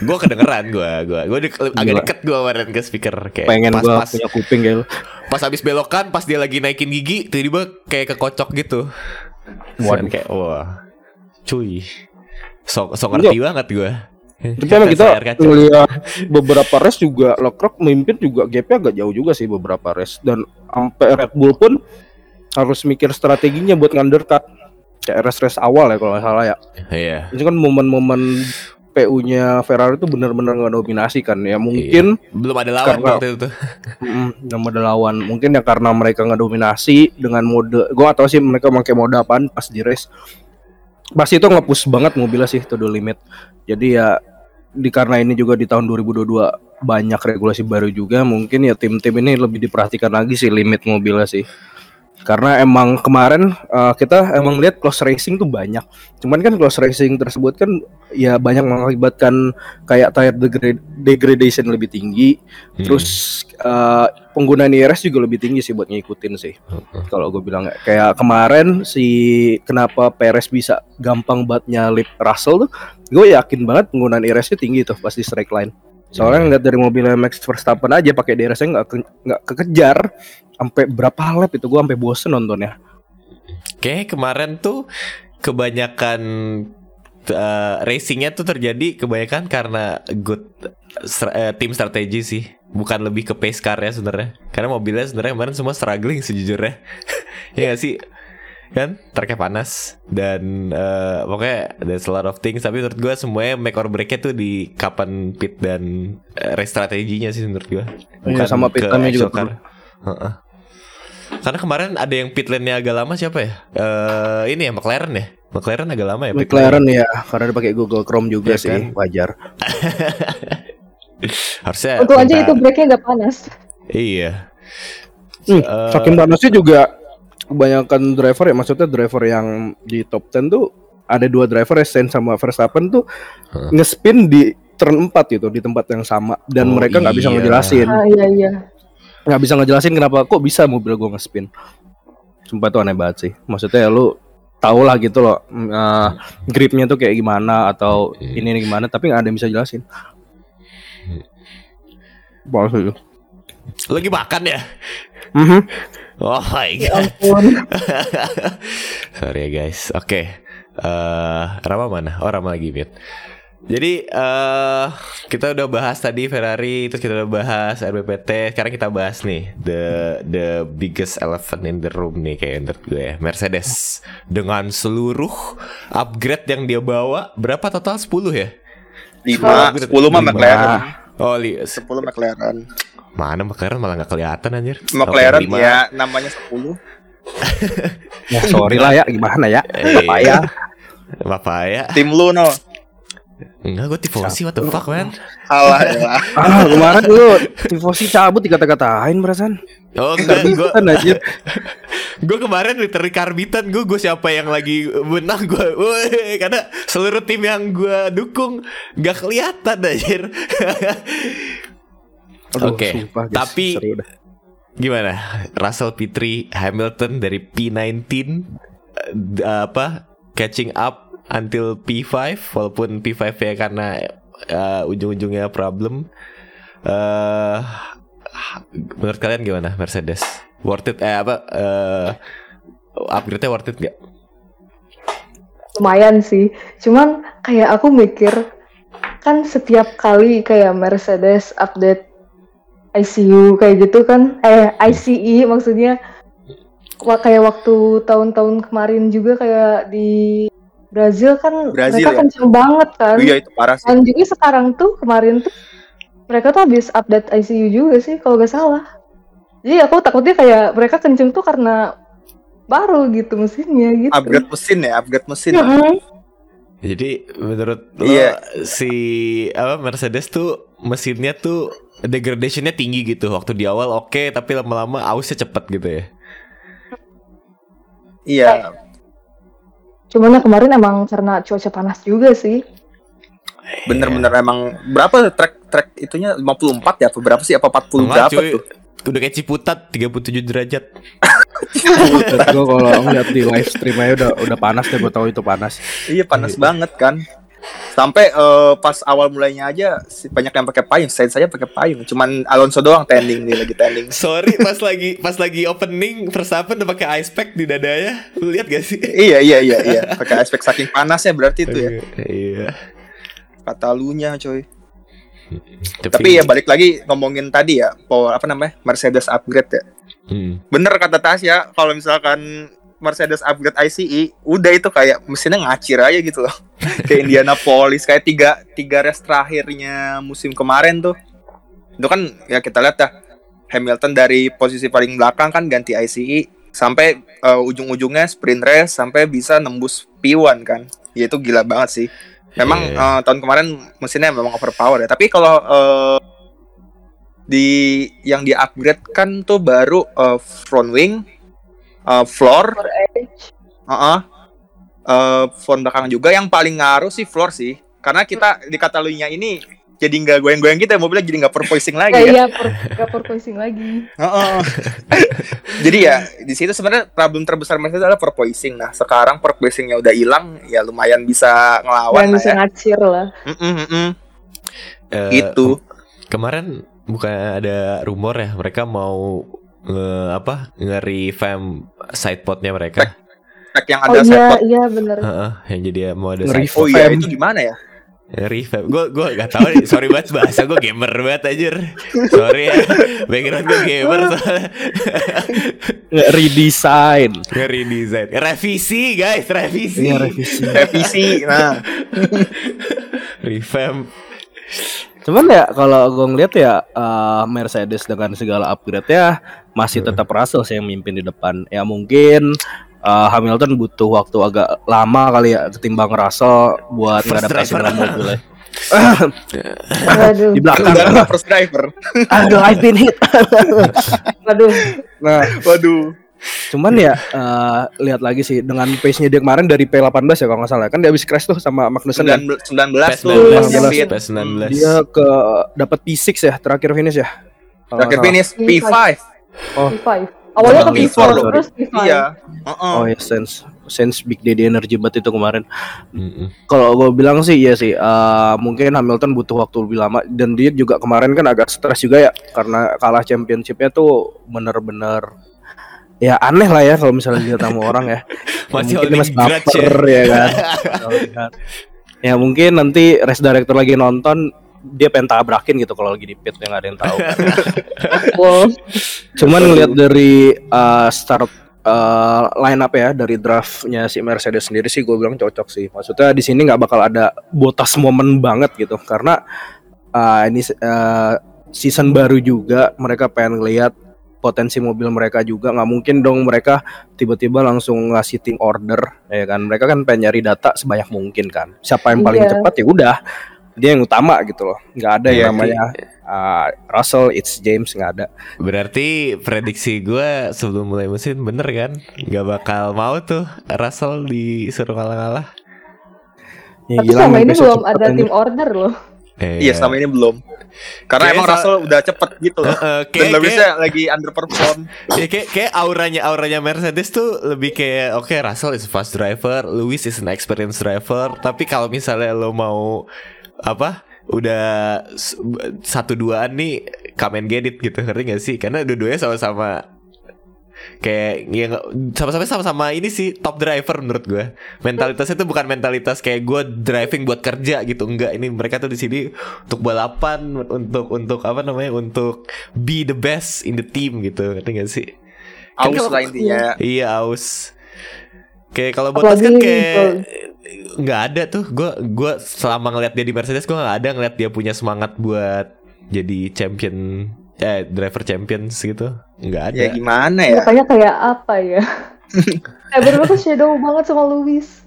A: Gue kedengeran gue gue gue agak
D: Gila.
A: deket gue kemarin ke speaker kayak
D: Pengen
A: pas,
D: gua
A: pas,
D: punya kuping kayak lu.
A: pas habis belokan pas dia lagi naikin gigi tiba-tiba kayak kekocok gitu.
D: Waduh.
A: kayak wah. Cuy. So, so ngerti banget gue.
D: Tapi emang kita ngeliat beberapa race juga Leclerc memimpin juga gapnya agak jauh juga sih beberapa race dan sampai Red Bull pun harus mikir strateginya buat ngundercut kayak race-race awal ya kalau nggak salah ya.
A: Iya.
D: Ini kan momen-momen PU-nya Ferrari itu benar-benar nggak dominasi kan ya mungkin
A: Belum ada lawan
D: Karena-
A: waktu itu.
D: mm, nama ada lawan mungkin ya karena mereka nggak dominasi dengan mode gua nggak tahu sih mereka pakai mode apaan pas di race pasti itu nge-push banget mobilnya sih to the limit jadi ya di karena ini juga di tahun 2022 banyak regulasi baru juga mungkin ya tim-tim ini lebih diperhatikan lagi sih limit mobilnya sih karena emang kemarin uh, kita emang lihat close racing tuh banyak cuman kan close racing tersebut kan ya banyak mengakibatkan kayak tire degrad- degradation lebih tinggi
A: Hmm.
D: Terus uh, penggunaan IRS juga lebih tinggi sih buat ngikutin sih. Kalau gue bilang kayak kemarin si kenapa Perez bisa gampang banget nyalip Russell tuh, gue yakin banget penggunaan IRS-nya tinggi tuh pas di straight line. Soalnya ngeliat dari mobilnya Max Verstappen aja pakai DRS-nya nggak nggak kekejar sampai berapa lap itu gue sampai bosen nontonnya.
A: Kayak kemarin tuh kebanyakan uh, racingnya tuh terjadi kebanyakan karena good eh, tim strategi sih, bukan lebih ke pace car ya sebenarnya. Karena mobilnya sebenarnya kemarin semua struggling sejujurnya. ya gak sih? Kan tracknya panas dan eh, pokoknya there's a lot of things tapi menurut gue semuanya make or breaknya tuh di kapan pit dan eh, race strateginya sih menurut gue
D: Iya, sama pit juga
A: car. Heeh. Karena kemarin ada yang pit lane-nya agak lama siapa ya? Eh ini ya McLaren ya. McLaren agak lama ya. pit
D: McLaren ya karena dia pakai Google Chrome juga
A: Iya
D: sih
A: kan?
D: wajar.
A: Harusnya.
C: Untung aja itu breaknya nggak panas.
A: Iya.
D: Hmm,
A: Eh,
D: saking panasnya juga kebanyakan driver ya maksudnya driver yang di top 10 tuh ada dua driver ya Sainz sama Verstappen tuh
A: Huh.
D: ngespin di turn 4 gitu di tempat yang sama dan
A: Oh,
D: mereka nggak bisa
A: iya.
D: ngejelasin
C: Ah iya iya.
D: nggak bisa ngejelasin kenapa kok bisa mobil gua ngespin sumpah itu aneh banget sih maksudnya ya lu tau lah gitu loh mm, eh, gripnya tuh kayak gimana atau
A: Iya.
D: ini, ini gimana tapi nggak ada yang bisa jelasin Bagus itu.
A: Lagi makan ya?
D: Mhm.
A: Oh my
C: Ya
A: god.
C: ampun.
A: Sorry ya guys. Oke. Eh Rama mana? Oh Rama lagi mute. Jadi eh kita udah bahas tadi Ferrari, terus kita udah bahas RBPT. Sekarang kita bahas nih the the biggest elephant in the room nih kayak menurut gue ya. Mercedes dengan seluruh upgrade yang dia bawa berapa total 10 ya?
B: Lima,
A: Oh,
B: sepuluh mah
A: lima.
B: McLaren.
A: Oh, li
B: Sepuluh McLaren.
A: Mana McLaren malah nggak kelihatan anjir.
B: McLaren ya namanya sepuluh.
D: Ya sorry lah ya gimana ya
A: Eh,
D: Apa ya
A: Bapak ya.
B: Tim lu no.
A: Enggak, gue tifosi what the fuck man.
B: Alah ya.
D: Ah, kemarin lu tifosi cabut dikata-katain perasaan.
A: Oh enggak, gue
D: aja.
A: gue kemarin literally karbitan gue gue siapa yang lagi menang gue karena seluruh tim yang gue dukung gak kelihatan anjir Oke,
D: guys,
A: tapi-
D: seru dah.
A: gimana? Russell Petri Hamilton dari P19 eh, d- apa catching up until P5 walaupun P5 ya karena eh, ujung-ujungnya problem. Eh menurut kalian gimana Mercedes? Worth it eh apa eh upgrade-nya worth it gak?
C: lumayan sih. Cuman kayak aku mikir kan setiap kali kayak Mercedes update ICU kayak gitu kan eh ICE maksudnya Wah, kayak waktu tahun-tahun kemarin juga kayak di Brazil kan
B: Brazil
C: mereka
B: ya?
C: kenceng banget kan
B: Iya itu parah sih.
C: dan juga sekarang tuh kemarin tuh mereka tuh habis update ICU juga sih kalau gak salah jadi aku takutnya kayak mereka kenceng tuh karena baru gitu mesinnya gitu
B: Upgrade mesin ya, upgrade mesin.
C: Mm-mm.
A: Jadi menurut lo
B: Iya.
A: si apa Mercedes tuh mesinnya tuh degradationnya tinggi gitu waktu di awal oke tapi lama-lama ausnya cepet gitu ya.
B: Iya.
C: Cuman ya kemarin emang karena cuaca panas juga sih.
B: Bener-bener emang berapa track track itunya 54 ya? Apa berapa sih? Apa 40
A: Enggak,
B: berapa
A: cuy.
B: tuh?
A: Udah kayak Ciputat 37 derajat.
D: Buset, gua kalau ngeliat di live stream aja udah udah panas deh gua tahu itu panas.
B: Iya panas banget kan. Sampai eh, pas awal mulainya aja si- banyak yang pakai payung. Saya saya pakai payung. Cuman Alonso doang tending nih lagi tending.
A: Sorry pas lagi pas lagi opening Verstappen udah pakai ice pack di dadanya. Lu lihat gak sih?
B: iya iya iya iya. Pakai aspek saking panasnya berarti itu ya.
A: Iya.
B: Kata lunya coy. Tapi ya balik lagi ngomongin tadi ya, power apa namanya? Mercedes upgrade ya.
A: Hmm.
B: Bener kata Tasya, kalau misalkan Mercedes upgrade ICE, udah itu kayak mesinnya ngacir aja gitu loh. kayak Indianapolis, kayak tiga tiga race terakhirnya musim kemarin tuh. Itu kan ya kita lihat dah Hamilton dari posisi paling belakang kan ganti ICE sampai eh, ujung-ujungnya sprint race sampai bisa nembus P1 kan. Ya itu gila banget sih. Memang
A: Iya.
B: eh, tahun kemarin mesinnya memang overpower ya. Tapi kalau eh, di yang di upgrade kan tuh baru eh, front wing, eh, floor,
C: For edge.
B: uh front belakang juga. Yang paling ngaruh sih floor sih, karena kita di Catalunya ini jadi nggak goyang-goyang gitu ya mobilnya jadi nggak perpoising lagi
C: Ya,
B: ya.
C: iya, per, gak porpoising lagi.
B: Heeh. jadi ya di situ sebenarnya problem terbesar Mercedes adalah perpoising. Nah sekarang perpoisingnya udah hilang, ya lumayan bisa ngelawan
C: Yang
B: lah
C: bisa
B: ya.
C: ngacir lah.
B: Mm-mm, mm-mm.
A: Eh,
B: Gitu.
A: Kemarin bukan ada rumor ya mereka mau nge, apa nge-revamp sidepodnya mereka.
B: Track yang
C: Oh
B: ada
C: iya,
B: sidepod.
C: iya bener.
A: Heeh, yang jadi mau ada.
B: Oh iya itu gimana ya?
A: Revamp. Gue gue gak tahu nih. Sorry banget bahasa gue gamer banget anjir. Sorry ya. Background gue gamer soalnya.
D: Nggak redesign.
A: Nge-redesign. Revisi guys, revisi.
D: Iya revisi.
B: Revisi. Nah,
A: Revamp.
D: Cuman ya kalau gue ngeliat ya eh, Mercedes dengan segala upgrade ya masih tetap Russell sih yang mimpin di depan. Ya mungkin eh, Hamilton butuh waktu agak lama kali ya ketimbang Russell buat
A: First
D: ngadaptasi
A: driver.
D: dengan mobilnya. Di belakang.
B: udah first driver.
D: Aduh, I've been hit.
C: waduh.
D: nah,
B: Waduh.
D: cuman ya eh, lihat lagi sih dengan pace-nya dia kemarin dari P18 ya kalau nggak salah kan dia habis crash tuh sama Magnussen kan.
B: 19 19 tuh.
A: PES 19,
B: yang
C: Iya.
B: pit.
A: PES 19.
D: Dia ke dapat P6 ya terakhir finish ya.
B: Terakhir finish P5.
D: Oh,
C: P5. Awalnya ke
B: Sama
C: P4,
B: P4,
C: terus P5.
B: Iya. Heeh.
D: Oh ya sense sense Big Daddy Energy banget itu kemarin.
A: Mm-mm.
D: Kalau gue bilang sih iya sih. eh, mungkin Hamilton butuh waktu lebih lama dan dia juga kemarin kan agak stres juga ya karena kalah championshipnya tuh bener-bener ya aneh lah ya kalau misalnya dilihat sama orang ya.
A: Masih
D: mungkin masih
A: grudge ya.
D: baper ya kan. Ya mungkin nanti race director lagi nonton dia pengen tabrakin gitu kalau lagi di pit yang ada yang tahu.
C: Wow.
D: Cuman ngelihat dari uh, start uh, line up ya dari draftnya si Mercedes sendiri sih gue bilang cocok sih. Maksudnya di sini nggak bakal ada botas momen banget gitu karena uh, ini uh, season baru juga mereka pengen ngelihat potensi mobil mereka juga nggak mungkin dong mereka tiba-tiba langsung ngasih tim order ya kan mereka kan pengen nyari data sebanyak mungkin kan siapa yang paling
C: Iya.
D: cepat ya udah dia yang utama gitu loh nggak ada
A: Iya,
D: yang namanya uh, Russell it's James nggak ada
A: Berarti prediksi gue sebelum mulai musim bener kan? Gak bakal mau tuh Russell disuruh kalah-kalah.
D: ya,
C: Tapi
D: gila, main
C: ini belum ada
D: anjir.
C: tim order loh.
B: Iya, selama ini belum. Karena
A: Kayaknya
B: emang Russell udah cepet gitu loh.
A: Eh, eh,
B: Dan
A: kayak,
B: Lewisnya lagi underperform.
A: ya, kayak, kayak auranya auranya Mercedes tuh lebih kayak oke Russell is a fast driver, Lewis is an experienced driver. Tapi kalau misalnya lo mau apa udah satu duaan nih come and get it gitu ngerti gak sih? Karena dua-duanya sama-sama kayak yang sama-sama sama-sama ini sih top driver menurut gue mentalitasnya tuh bukan mentalitas kayak gue driving buat kerja gitu enggak ini mereka tuh di sini untuk balapan untuk untuk apa namanya untuk be the best in the team gitu ngerti gak sih Kan
B: Aus lah intinya.
A: iya aus kayak kalau Bottas kan kayak nggak ada tuh gue gue selama ngeliat dia di Mercedes gue nggak ada ngeliat dia punya semangat buat jadi champion eh driver champions gitu nggak ada
B: Ya gimana ya?
C: Makanya kayak apa ya? Kayak bener tuh shadow banget sama Lewis.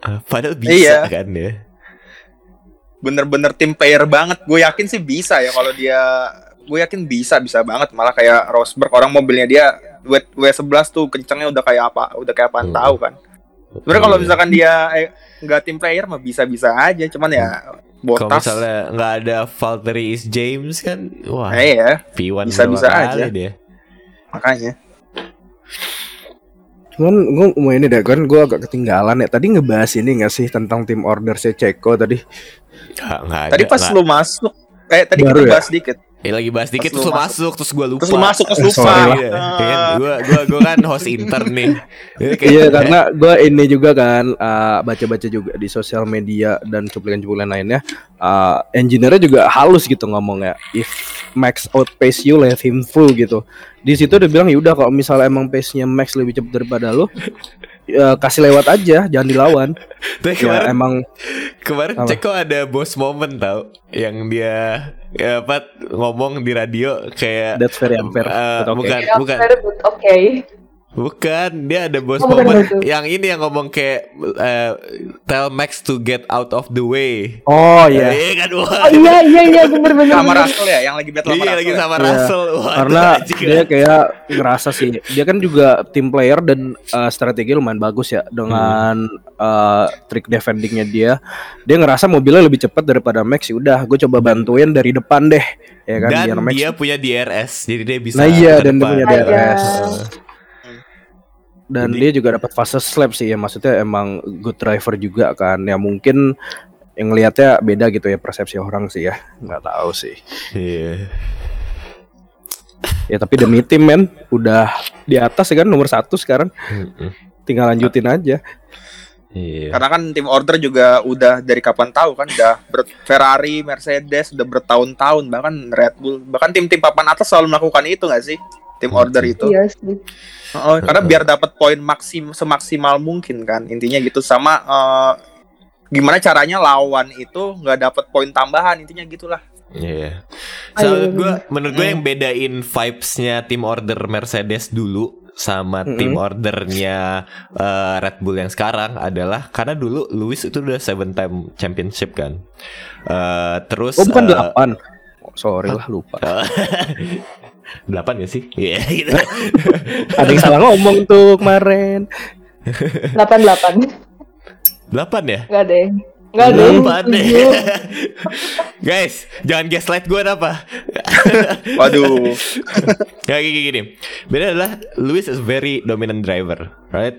A: Ah, Padahal bisa
B: Iya.
A: kan ya.
B: Bener-bener tim player banget. Gue yakin sih bisa ya kalau dia gue yakin bisa bisa banget malah kayak Rosberg orang mobilnya dia W W11 tuh kencengnya udah kayak apa udah kayak apaan
A: Hmm.
B: tahu kan sebenarnya kalau
A: Iya.
B: misalkan dia eh, nggak tim player mah bisa bisa aja cuman ya
A: kalau
B: botas
A: misalnya nggak ada Valtteri is James kan, wah
B: eh ya
A: P1
B: bisa-bisa aja.
A: dia.
B: makanya
D: Cuman gue mau ini deh kan gue agak ketinggalan ya tadi ngebahas ini nggak sih tentang tim order si Ceko tadi
A: Nggak, nggak ada.
B: tadi pas
A: nggak.
B: lu masuk eh tadi
D: Baru
B: kita
D: ya?
B: bahas dikit
A: Eh, lagi bahas dikit
B: Pas
A: terus
B: lu
A: lu masuk terus gue lupa.
B: terus lu masuk terus lupa
D: sorry lah.
A: Iya,
B: Ah.
A: kan gua gua gua kan host intern nih.
D: Iya karena gue ini juga kan uh, baca-baca juga di sosial media dan cuplikan-cuplikan lainnya uh, engineer-nya juga halus gitu ngomongnya if Max outpace you let him full gitu di situ udah bilang yaudah kalau misalnya emang pace-nya Max lebih cepat daripada lu ya, kasih lewat aja jangan dilawan
A: Tapi
D: ya
A: kemarin
D: emang
A: kemarin
D: Apa?
A: Ceko ada boss moment tau yang dia ya, apa ngomong di radio kayak
D: that's very unfair
A: eh,
D: but okay.
A: bukan bukan
C: good.
A: Bukan, dia ada bos
C: Oh, bukan
A: moment yang ini yang ngomong kayak eh, tell Max to get out of the way.
D: oh iya
A: Iya kan wah.
C: Oh iya iya iya bener bener.
B: sama. Russell ya yang lagi battle sama
A: Iya
B: Russell
A: lagi
B: ya?
A: sama
D: Iya.
A: Russell. Wah,
D: karena dia kayak ngerasa sih dia kan juga tim player dan uh, strategi lumayan bagus ya dengan uh, trik defendingnya dia dia ngerasa mobilnya lebih cepat daripada Max ya udah gue coba bantuin dari depan deh ya kan
A: dan
D: biar Max
A: dia punya DRS, jadi dia bisa.
D: Nah, iya, dan dia
A: depan.
D: punya
C: DRS.
A: Heeh.
D: Dan
A: jadi-
D: dia juga dapat fastest lap sih ya maksudnya emang good driver juga kan. Ya mungkin yang ngelihatnya beda gitu ya persepsi orang sih ya. Nggak tahu sih.
A: Iya.
D: ya tapi demi tim men udah di atas ya kan nomor satu sekarang. Tinggal lanjutin aja.
A: Iya.
B: Karena kan tim order juga udah dari kapan tahu kan udah ber- Ferrari, Mercedes udah bertahun-tahun bahkan Red Bull bahkan tim-tim papan atas selalu melakukan itu nggak sih tim order itu.
C: Iya sih.
B: Oh, karena biar dapat poin maksim semaksimal mungkin kan intinya gitu sama eh, gimana caranya lawan itu nggak dapat poin tambahan intinya gitulah.
A: Iya.
C: Oh,
A: So,
C: iya,
A: menurut gue, menurut gue yang bedain vibes-nya tim order Mercedes dulu sama
D: Mm-mm.
A: tim ordernya eh, Red Bull yang sekarang adalah karena dulu Lewis itu udah seven time championship kan. Eh, terus
D: oh bukan delapan Oh, sorry lah lupa
A: delapan ya sih? Iya gitu.
D: ada yang salah ngomong tuh kemarin
C: Delapan delapan.
A: Delapan ya?
C: Gak ada yang. Gak ada yang.
A: Delapan deh. Guys, jangan gaslight gue apa?
B: Waduh.
A: Ya gini gini. Beda adalah Lewis is very dominant driver, right?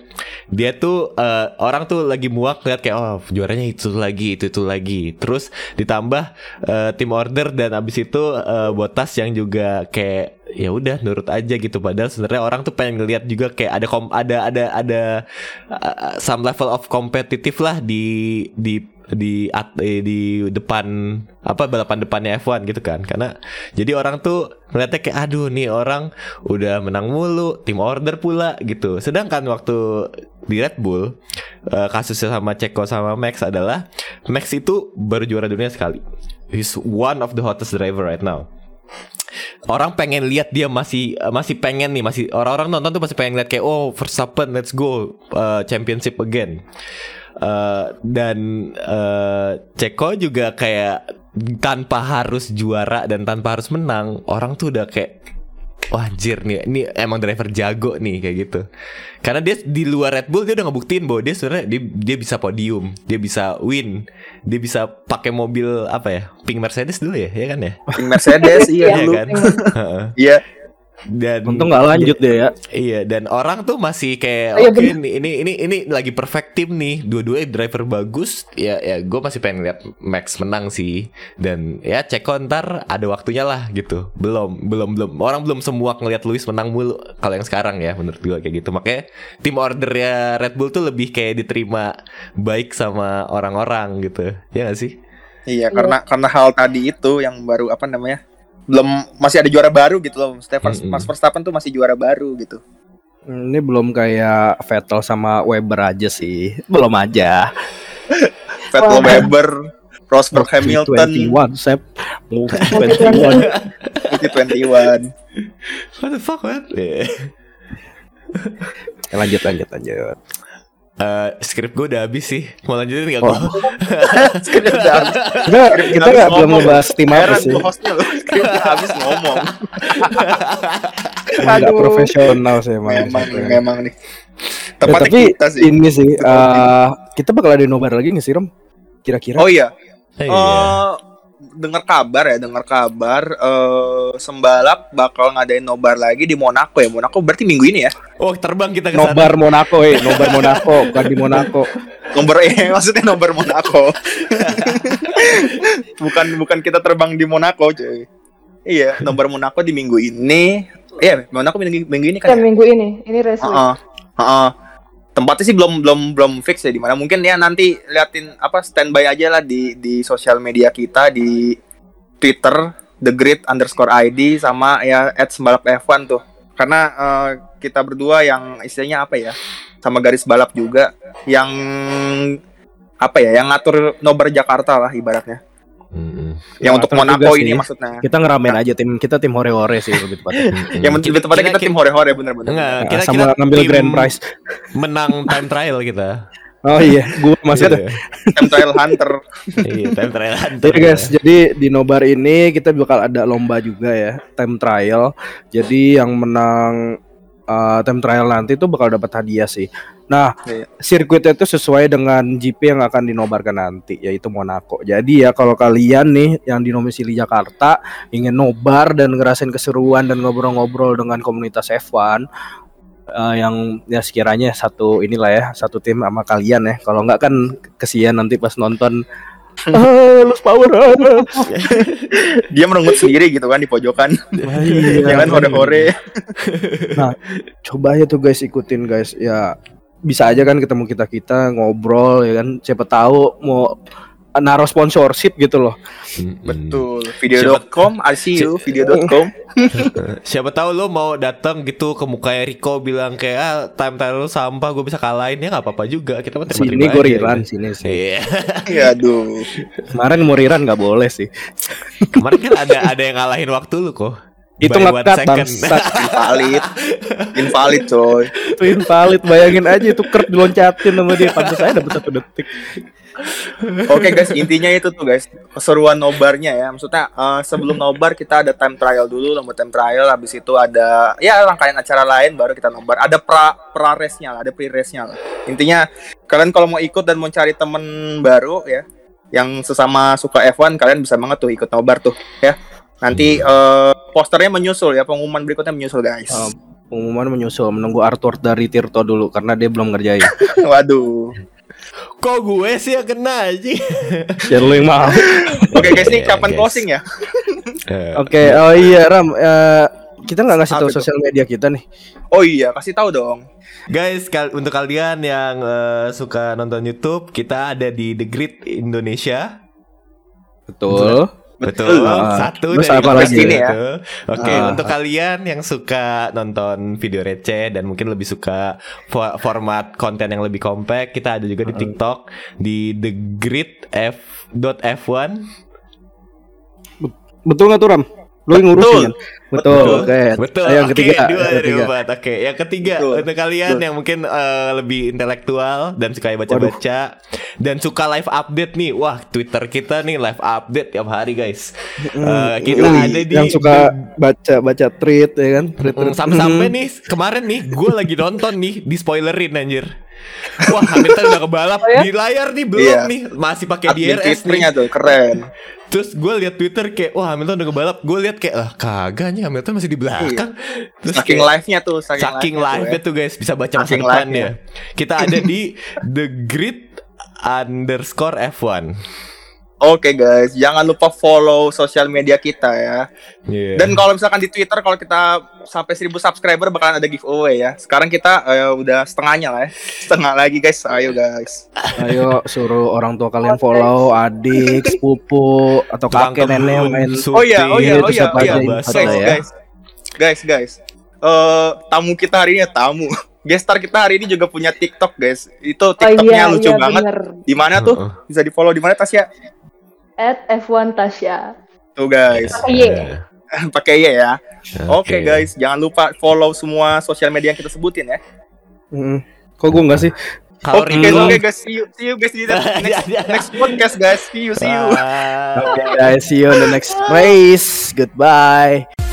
A: Dia tuh eh, orang tuh lagi muak lihat kayak oh juaranya itu lagi, itu itu lagi. Terus ditambah eh, tim order dan abis itu eh, Bottas yang juga kayak ya udah nurut aja gitu. Padahal sebenarnya orang tuh pengen ngeliat juga kayak ada kom ada ada ada uh, some level of kompetitif lah di di di at- eh, di depan apa balapan depannya F1 gitu kan. Karena jadi orang tuh ngeliatnya kayak aduh nih orang udah menang mulu tim order pula gitu. Sedangkan waktu di Red Bull eh, kasusnya sama Ceko sama Max adalah Max itu baru juara dunia sekali. He's one of the hottest driver right now orang pengen lihat dia masih masih pengen nih masih orang-orang nonton tuh masih pengen lihat kayak oh Verstappen let's go uh, championship again. Uh, dan uh, Ceko juga kayak tanpa harus juara dan tanpa harus menang orang tuh udah kayak Wah anjir nih, ini emang driver jago nih kayak gitu. Karena dia di luar Red Bull dia udah ngebuktiin bahwa dia sebenarnya dia, dia bisa podium, dia bisa win, dia bisa pakai mobil apa ya, pink Mercedes dulu ya, ya kan ya?
B: Pink Mercedes iya
A: Iya kan?
B: Iya.
A: Dan
D: Untung nggak lanjut deh ya.
A: Iya dan orang tuh masih kayak
C: Iya,
A: oke nih, ini ini ini lagi perfect tim nih. Dua-duanya driver bagus. Ya ya gue masih pengen lihat Max menang sih. Dan ya Ceko ntar ada waktunya lah gitu. Belum belum belum. Orang belum semua ngelihat Lewis menang mulu kalau yang sekarang ya menurut gue kayak gitu. Makanya tim ordernya Red Bull tuh lebih kayak diterima baik sama orang-orang gitu. Ya gak sih?
B: Iya, karena karena hal tadi itu yang baru apa namanya? Belum masih ada juara baru gitu loh. Maksudnya Vers-
A: Mm-mm.
B: Max Verstappen tuh masih juara baru gitu.
D: Ini belum kayak Vettel sama Weber aja sih. Belum aja.
B: Vettel
C: Wah.
B: Weber, Rosberg Hamilton,
D: 21, Sep. Mau 21.
B: 2021.
A: what the fuck man Yeah.
D: lanjut lanjut lanjut.
A: Eh, skrip gue udah habis sih mau lanjutin nggak
D: Oh.
A: gue
B: Sekedar
D: Kita kita
B: habis
D: nggak belum ngebahas tim apa sih.
B: loh. Skripnya habis ngomong.
D: Nggak
B: Aduh.
D: profesional sih emang.
B: Memang nih,
D: Ya,
B: memang nih. Tempatnya
D: tapi
B: kita sih.
D: ini sih
B: Kita
D: eh, kita bakal ada nobar lagi nggak sih Rom? Kira-kira?
B: Oh iya,
A: Iya.
B: Dengar kabar ya, dengar kabar eh Sembalap bakal ngadain nobar lagi di Monaco ya. Monaco berarti minggu ini ya.
A: Oh terbang kita ke sana.
D: Nobar Monaco, eh, nobar Monaco, bukan di Monaco.
B: Nomor eh maksudnya nomor Monaco. bukan bukan kita terbang di Monaco, cuy. Iya, nomor Monaco di minggu ini. Iya, Monaco minggu, minggu ini kan. ya?
C: minggu ini, ini race week.
B: Heeh. Heeh. Tempatnya sih belum belum belum fix ya di mana. Mungkin ya nanti liatin apa standby aja lah di di sosial media kita di Twitter The Grid underscore ID sama ya at sembalap F1 tuh. Karena eh, kita berdua yang istilahnya apa ya? Sama garis balap juga yang apa ya? Yang ngatur nobar Jakarta lah ibaratnya.
A: Mm-mm.
B: Yang untuk Monaco
D: sih.
B: ini maksudnya.
D: Kita ngeramein aja tim kita tim hore-hore sih lebih tepatnya.
A: Mm-mm.
B: Yang lebih tepatnya kita, tim hore-hore bener-bener.
A: Enggak,
D: Nah,
A: kita,
D: sama
A: kita
D: ngambil grand prize.
A: menang time trial kita.
D: Oh iya, gua masih
A: Gitu
D: tuh.
A: ya.
B: Time trial hunter.
A: Iya, time trial.
D: Jadi guys, jadi di nobar ini kita bakal ada lomba juga ya, time trial. Jadi yang menang uh, time trial nanti tuh bakal dapat hadiah sih. Nah,
B: Iya.
D: sirkuitnya itu sesuai dengan GP yang akan dinobarkan nanti, yaitu Monaco. Jadi ya kalau kalian nih yang dinomisili Jakarta ingin nobar dan ngerasain keseruan dan ngobrol-ngobrol dengan komunitas F1 eh, yang ya sekiranya satu inilah ya satu tim sama kalian ya kalau nggak kan kesian nanti pas nonton ah, lose power ah.
B: Dia merenggut sendiri gitu kan di pojokan.
D: Iya,
B: Jangan hore-hore.
D: coba aja tuh guys ikutin guys ya bisa aja kan ketemu kita kita ngobrol ya kan siapa tahu mau naruh sponsorship gitu loh
A: Mm-mm.
B: Betul. Video.com, I see you, video.com.
A: Siapa tahu lo mau datang gitu ke mukanya Rico bilang kayak ah, time trial lo sampah gue bisa kalahin ya nggak apa-apa juga kita mah terima-terima
D: sini gue
A: aja,
D: riran
A: gitu.
D: sini sih
A: Iya.
B: Iya, aduh.
D: kemarin mau riran nggak boleh sih
A: Kemarin kan ada ada yang ngalahin waktu lu kok.
D: Itu ngekat bangsat
B: Invalid. Invalid, coy.
D: itu invalid bayangin aja itu kert diloncatin sama dia pantas saya dapat satu detik
B: Oke guys, intinya itu tuh guys, keseruan nobarnya ya. Maksudnya eh, sebelum nobar kita ada time trial dulu, lomba time trial. Habis itu ada ya rangkaian acara lain, baru kita nobar. Ada pra pra race-nya lah, ada pre race-nya lah. Intinya kalian kalau mau ikut dan mau cari temen baru ya, yang sesama suka F1, kalian bisa banget tuh ikut nobar tuh ya. Nanti eh, posternya menyusul ya, pengumuman berikutnya menyusul guys.
D: Um, pengumuman menyusul menunggu Arthur dari Tirto dulu karena dia belum ngerjain
B: Waduh.
A: Kok gue sih yang kena aja.
D: ya lu yang mau
B: Oke guys, ini kapan
A: guys.
B: closing ya?
D: oke oh iya Ram eh, kita nggak ngasih tahu sosial media kita nih
B: Oh iya, kasih tahu dong.
A: Guys, kal- untuk kalian yang eh, suka nonton YouTube, kita ada di The Grid Indonesia.
D: betul
A: Betul.
D: Ah,
A: Satu
D: terus
A: dari
D: apa
B: lagi?
A: ini
B: ya.
A: ya. Oke,
D: Ah.
A: untuk kalian yang suka nonton video receh dan mungkin lebih suka fo- format konten yang lebih compact, kita ada juga di TikTok di The Grid F dot F1.
D: betul nggak tuh Ram Lu yang ngurusin. Betul.
B: Betul.
D: Oke.
A: Betul.
D: Ayo yang
A: Oke,
D: ketiga.
A: dua
D: yang
A: dari
D: ketiga.
A: Oke, yang ketiga
B: Betul.
A: untuk kalian
B: Betul.
A: yang mungkin eh, lebih intelektual dan suka baca-baca dan suka live update nih. Wah, Twitter kita nih live update tiap hari, guys. Eh, kita
D: Yoi,
A: ada di
D: yang suka baca baca tweet ya kan. Tweet,
A: Mm,
D: tweet.
A: Sampai-sampai nih kemarin nih gue lagi nonton nih di spoilerin anjir. Wah Hamilton udah kebalap
C: Oh ya?
A: di layar nih belum
B: Iya.
A: nih masih pakai DRS nih.
B: tuh keren.
A: Terus gue lihat Twitter kayak wah Hamilton udah kebalap. Gue lihat kayak ah kagak nih Hamilton masih di belakang. Terus
B: Iya. Saking
A: kayak-
B: live-nya tuh, saking,
A: Saking
B: live-nya
A: live
B: tuh ya.
A: tuh guys bisa baca masa
B: Saking
A: depan
B: live-nya.
A: ya. Kita ada di The Grid underscore F1.
B: Oke guys, jangan lupa follow sosial media kita ya.
A: Iya.
B: Dan kalau misalkan di Twitter kalau kita sampai 1000 subscriber bakalan ada giveaway ya. Sekarang kita eh, udah setengahnya lah ya. Setengah lagi guys. Ayo guys.
D: Ayo suruh orang tua kalian follow adik, sepupu atau kakek nenek main
B: Oh iya, oh iya, oh iya, oh iya.
A: bahasa
B: Guys,
D: ya.
B: guys. Guys, guys. Eh, tamu kita hari ini ya tamu. Gestar kita hari ini juga punya TikTok, guys. Itu
C: Oh
B: TikToknya
C: iya,
B: lucu
C: iya
B: banget. Di mana tuh? Bisa di follow di mana Tasya?
C: At F1 Tasya.
B: Tuh guys,
C: Iya.
B: pakai Y ya. Oke guys, jangan lupa follow semua sosial media yang kita sebutin ya.
D: Mm. Kok gue enggak sih?
B: Oke guys, oke guys, see you, see you guys di next, next podcast guys. See you, see you.
D: Oke guys, see you on the next race. Goodbye.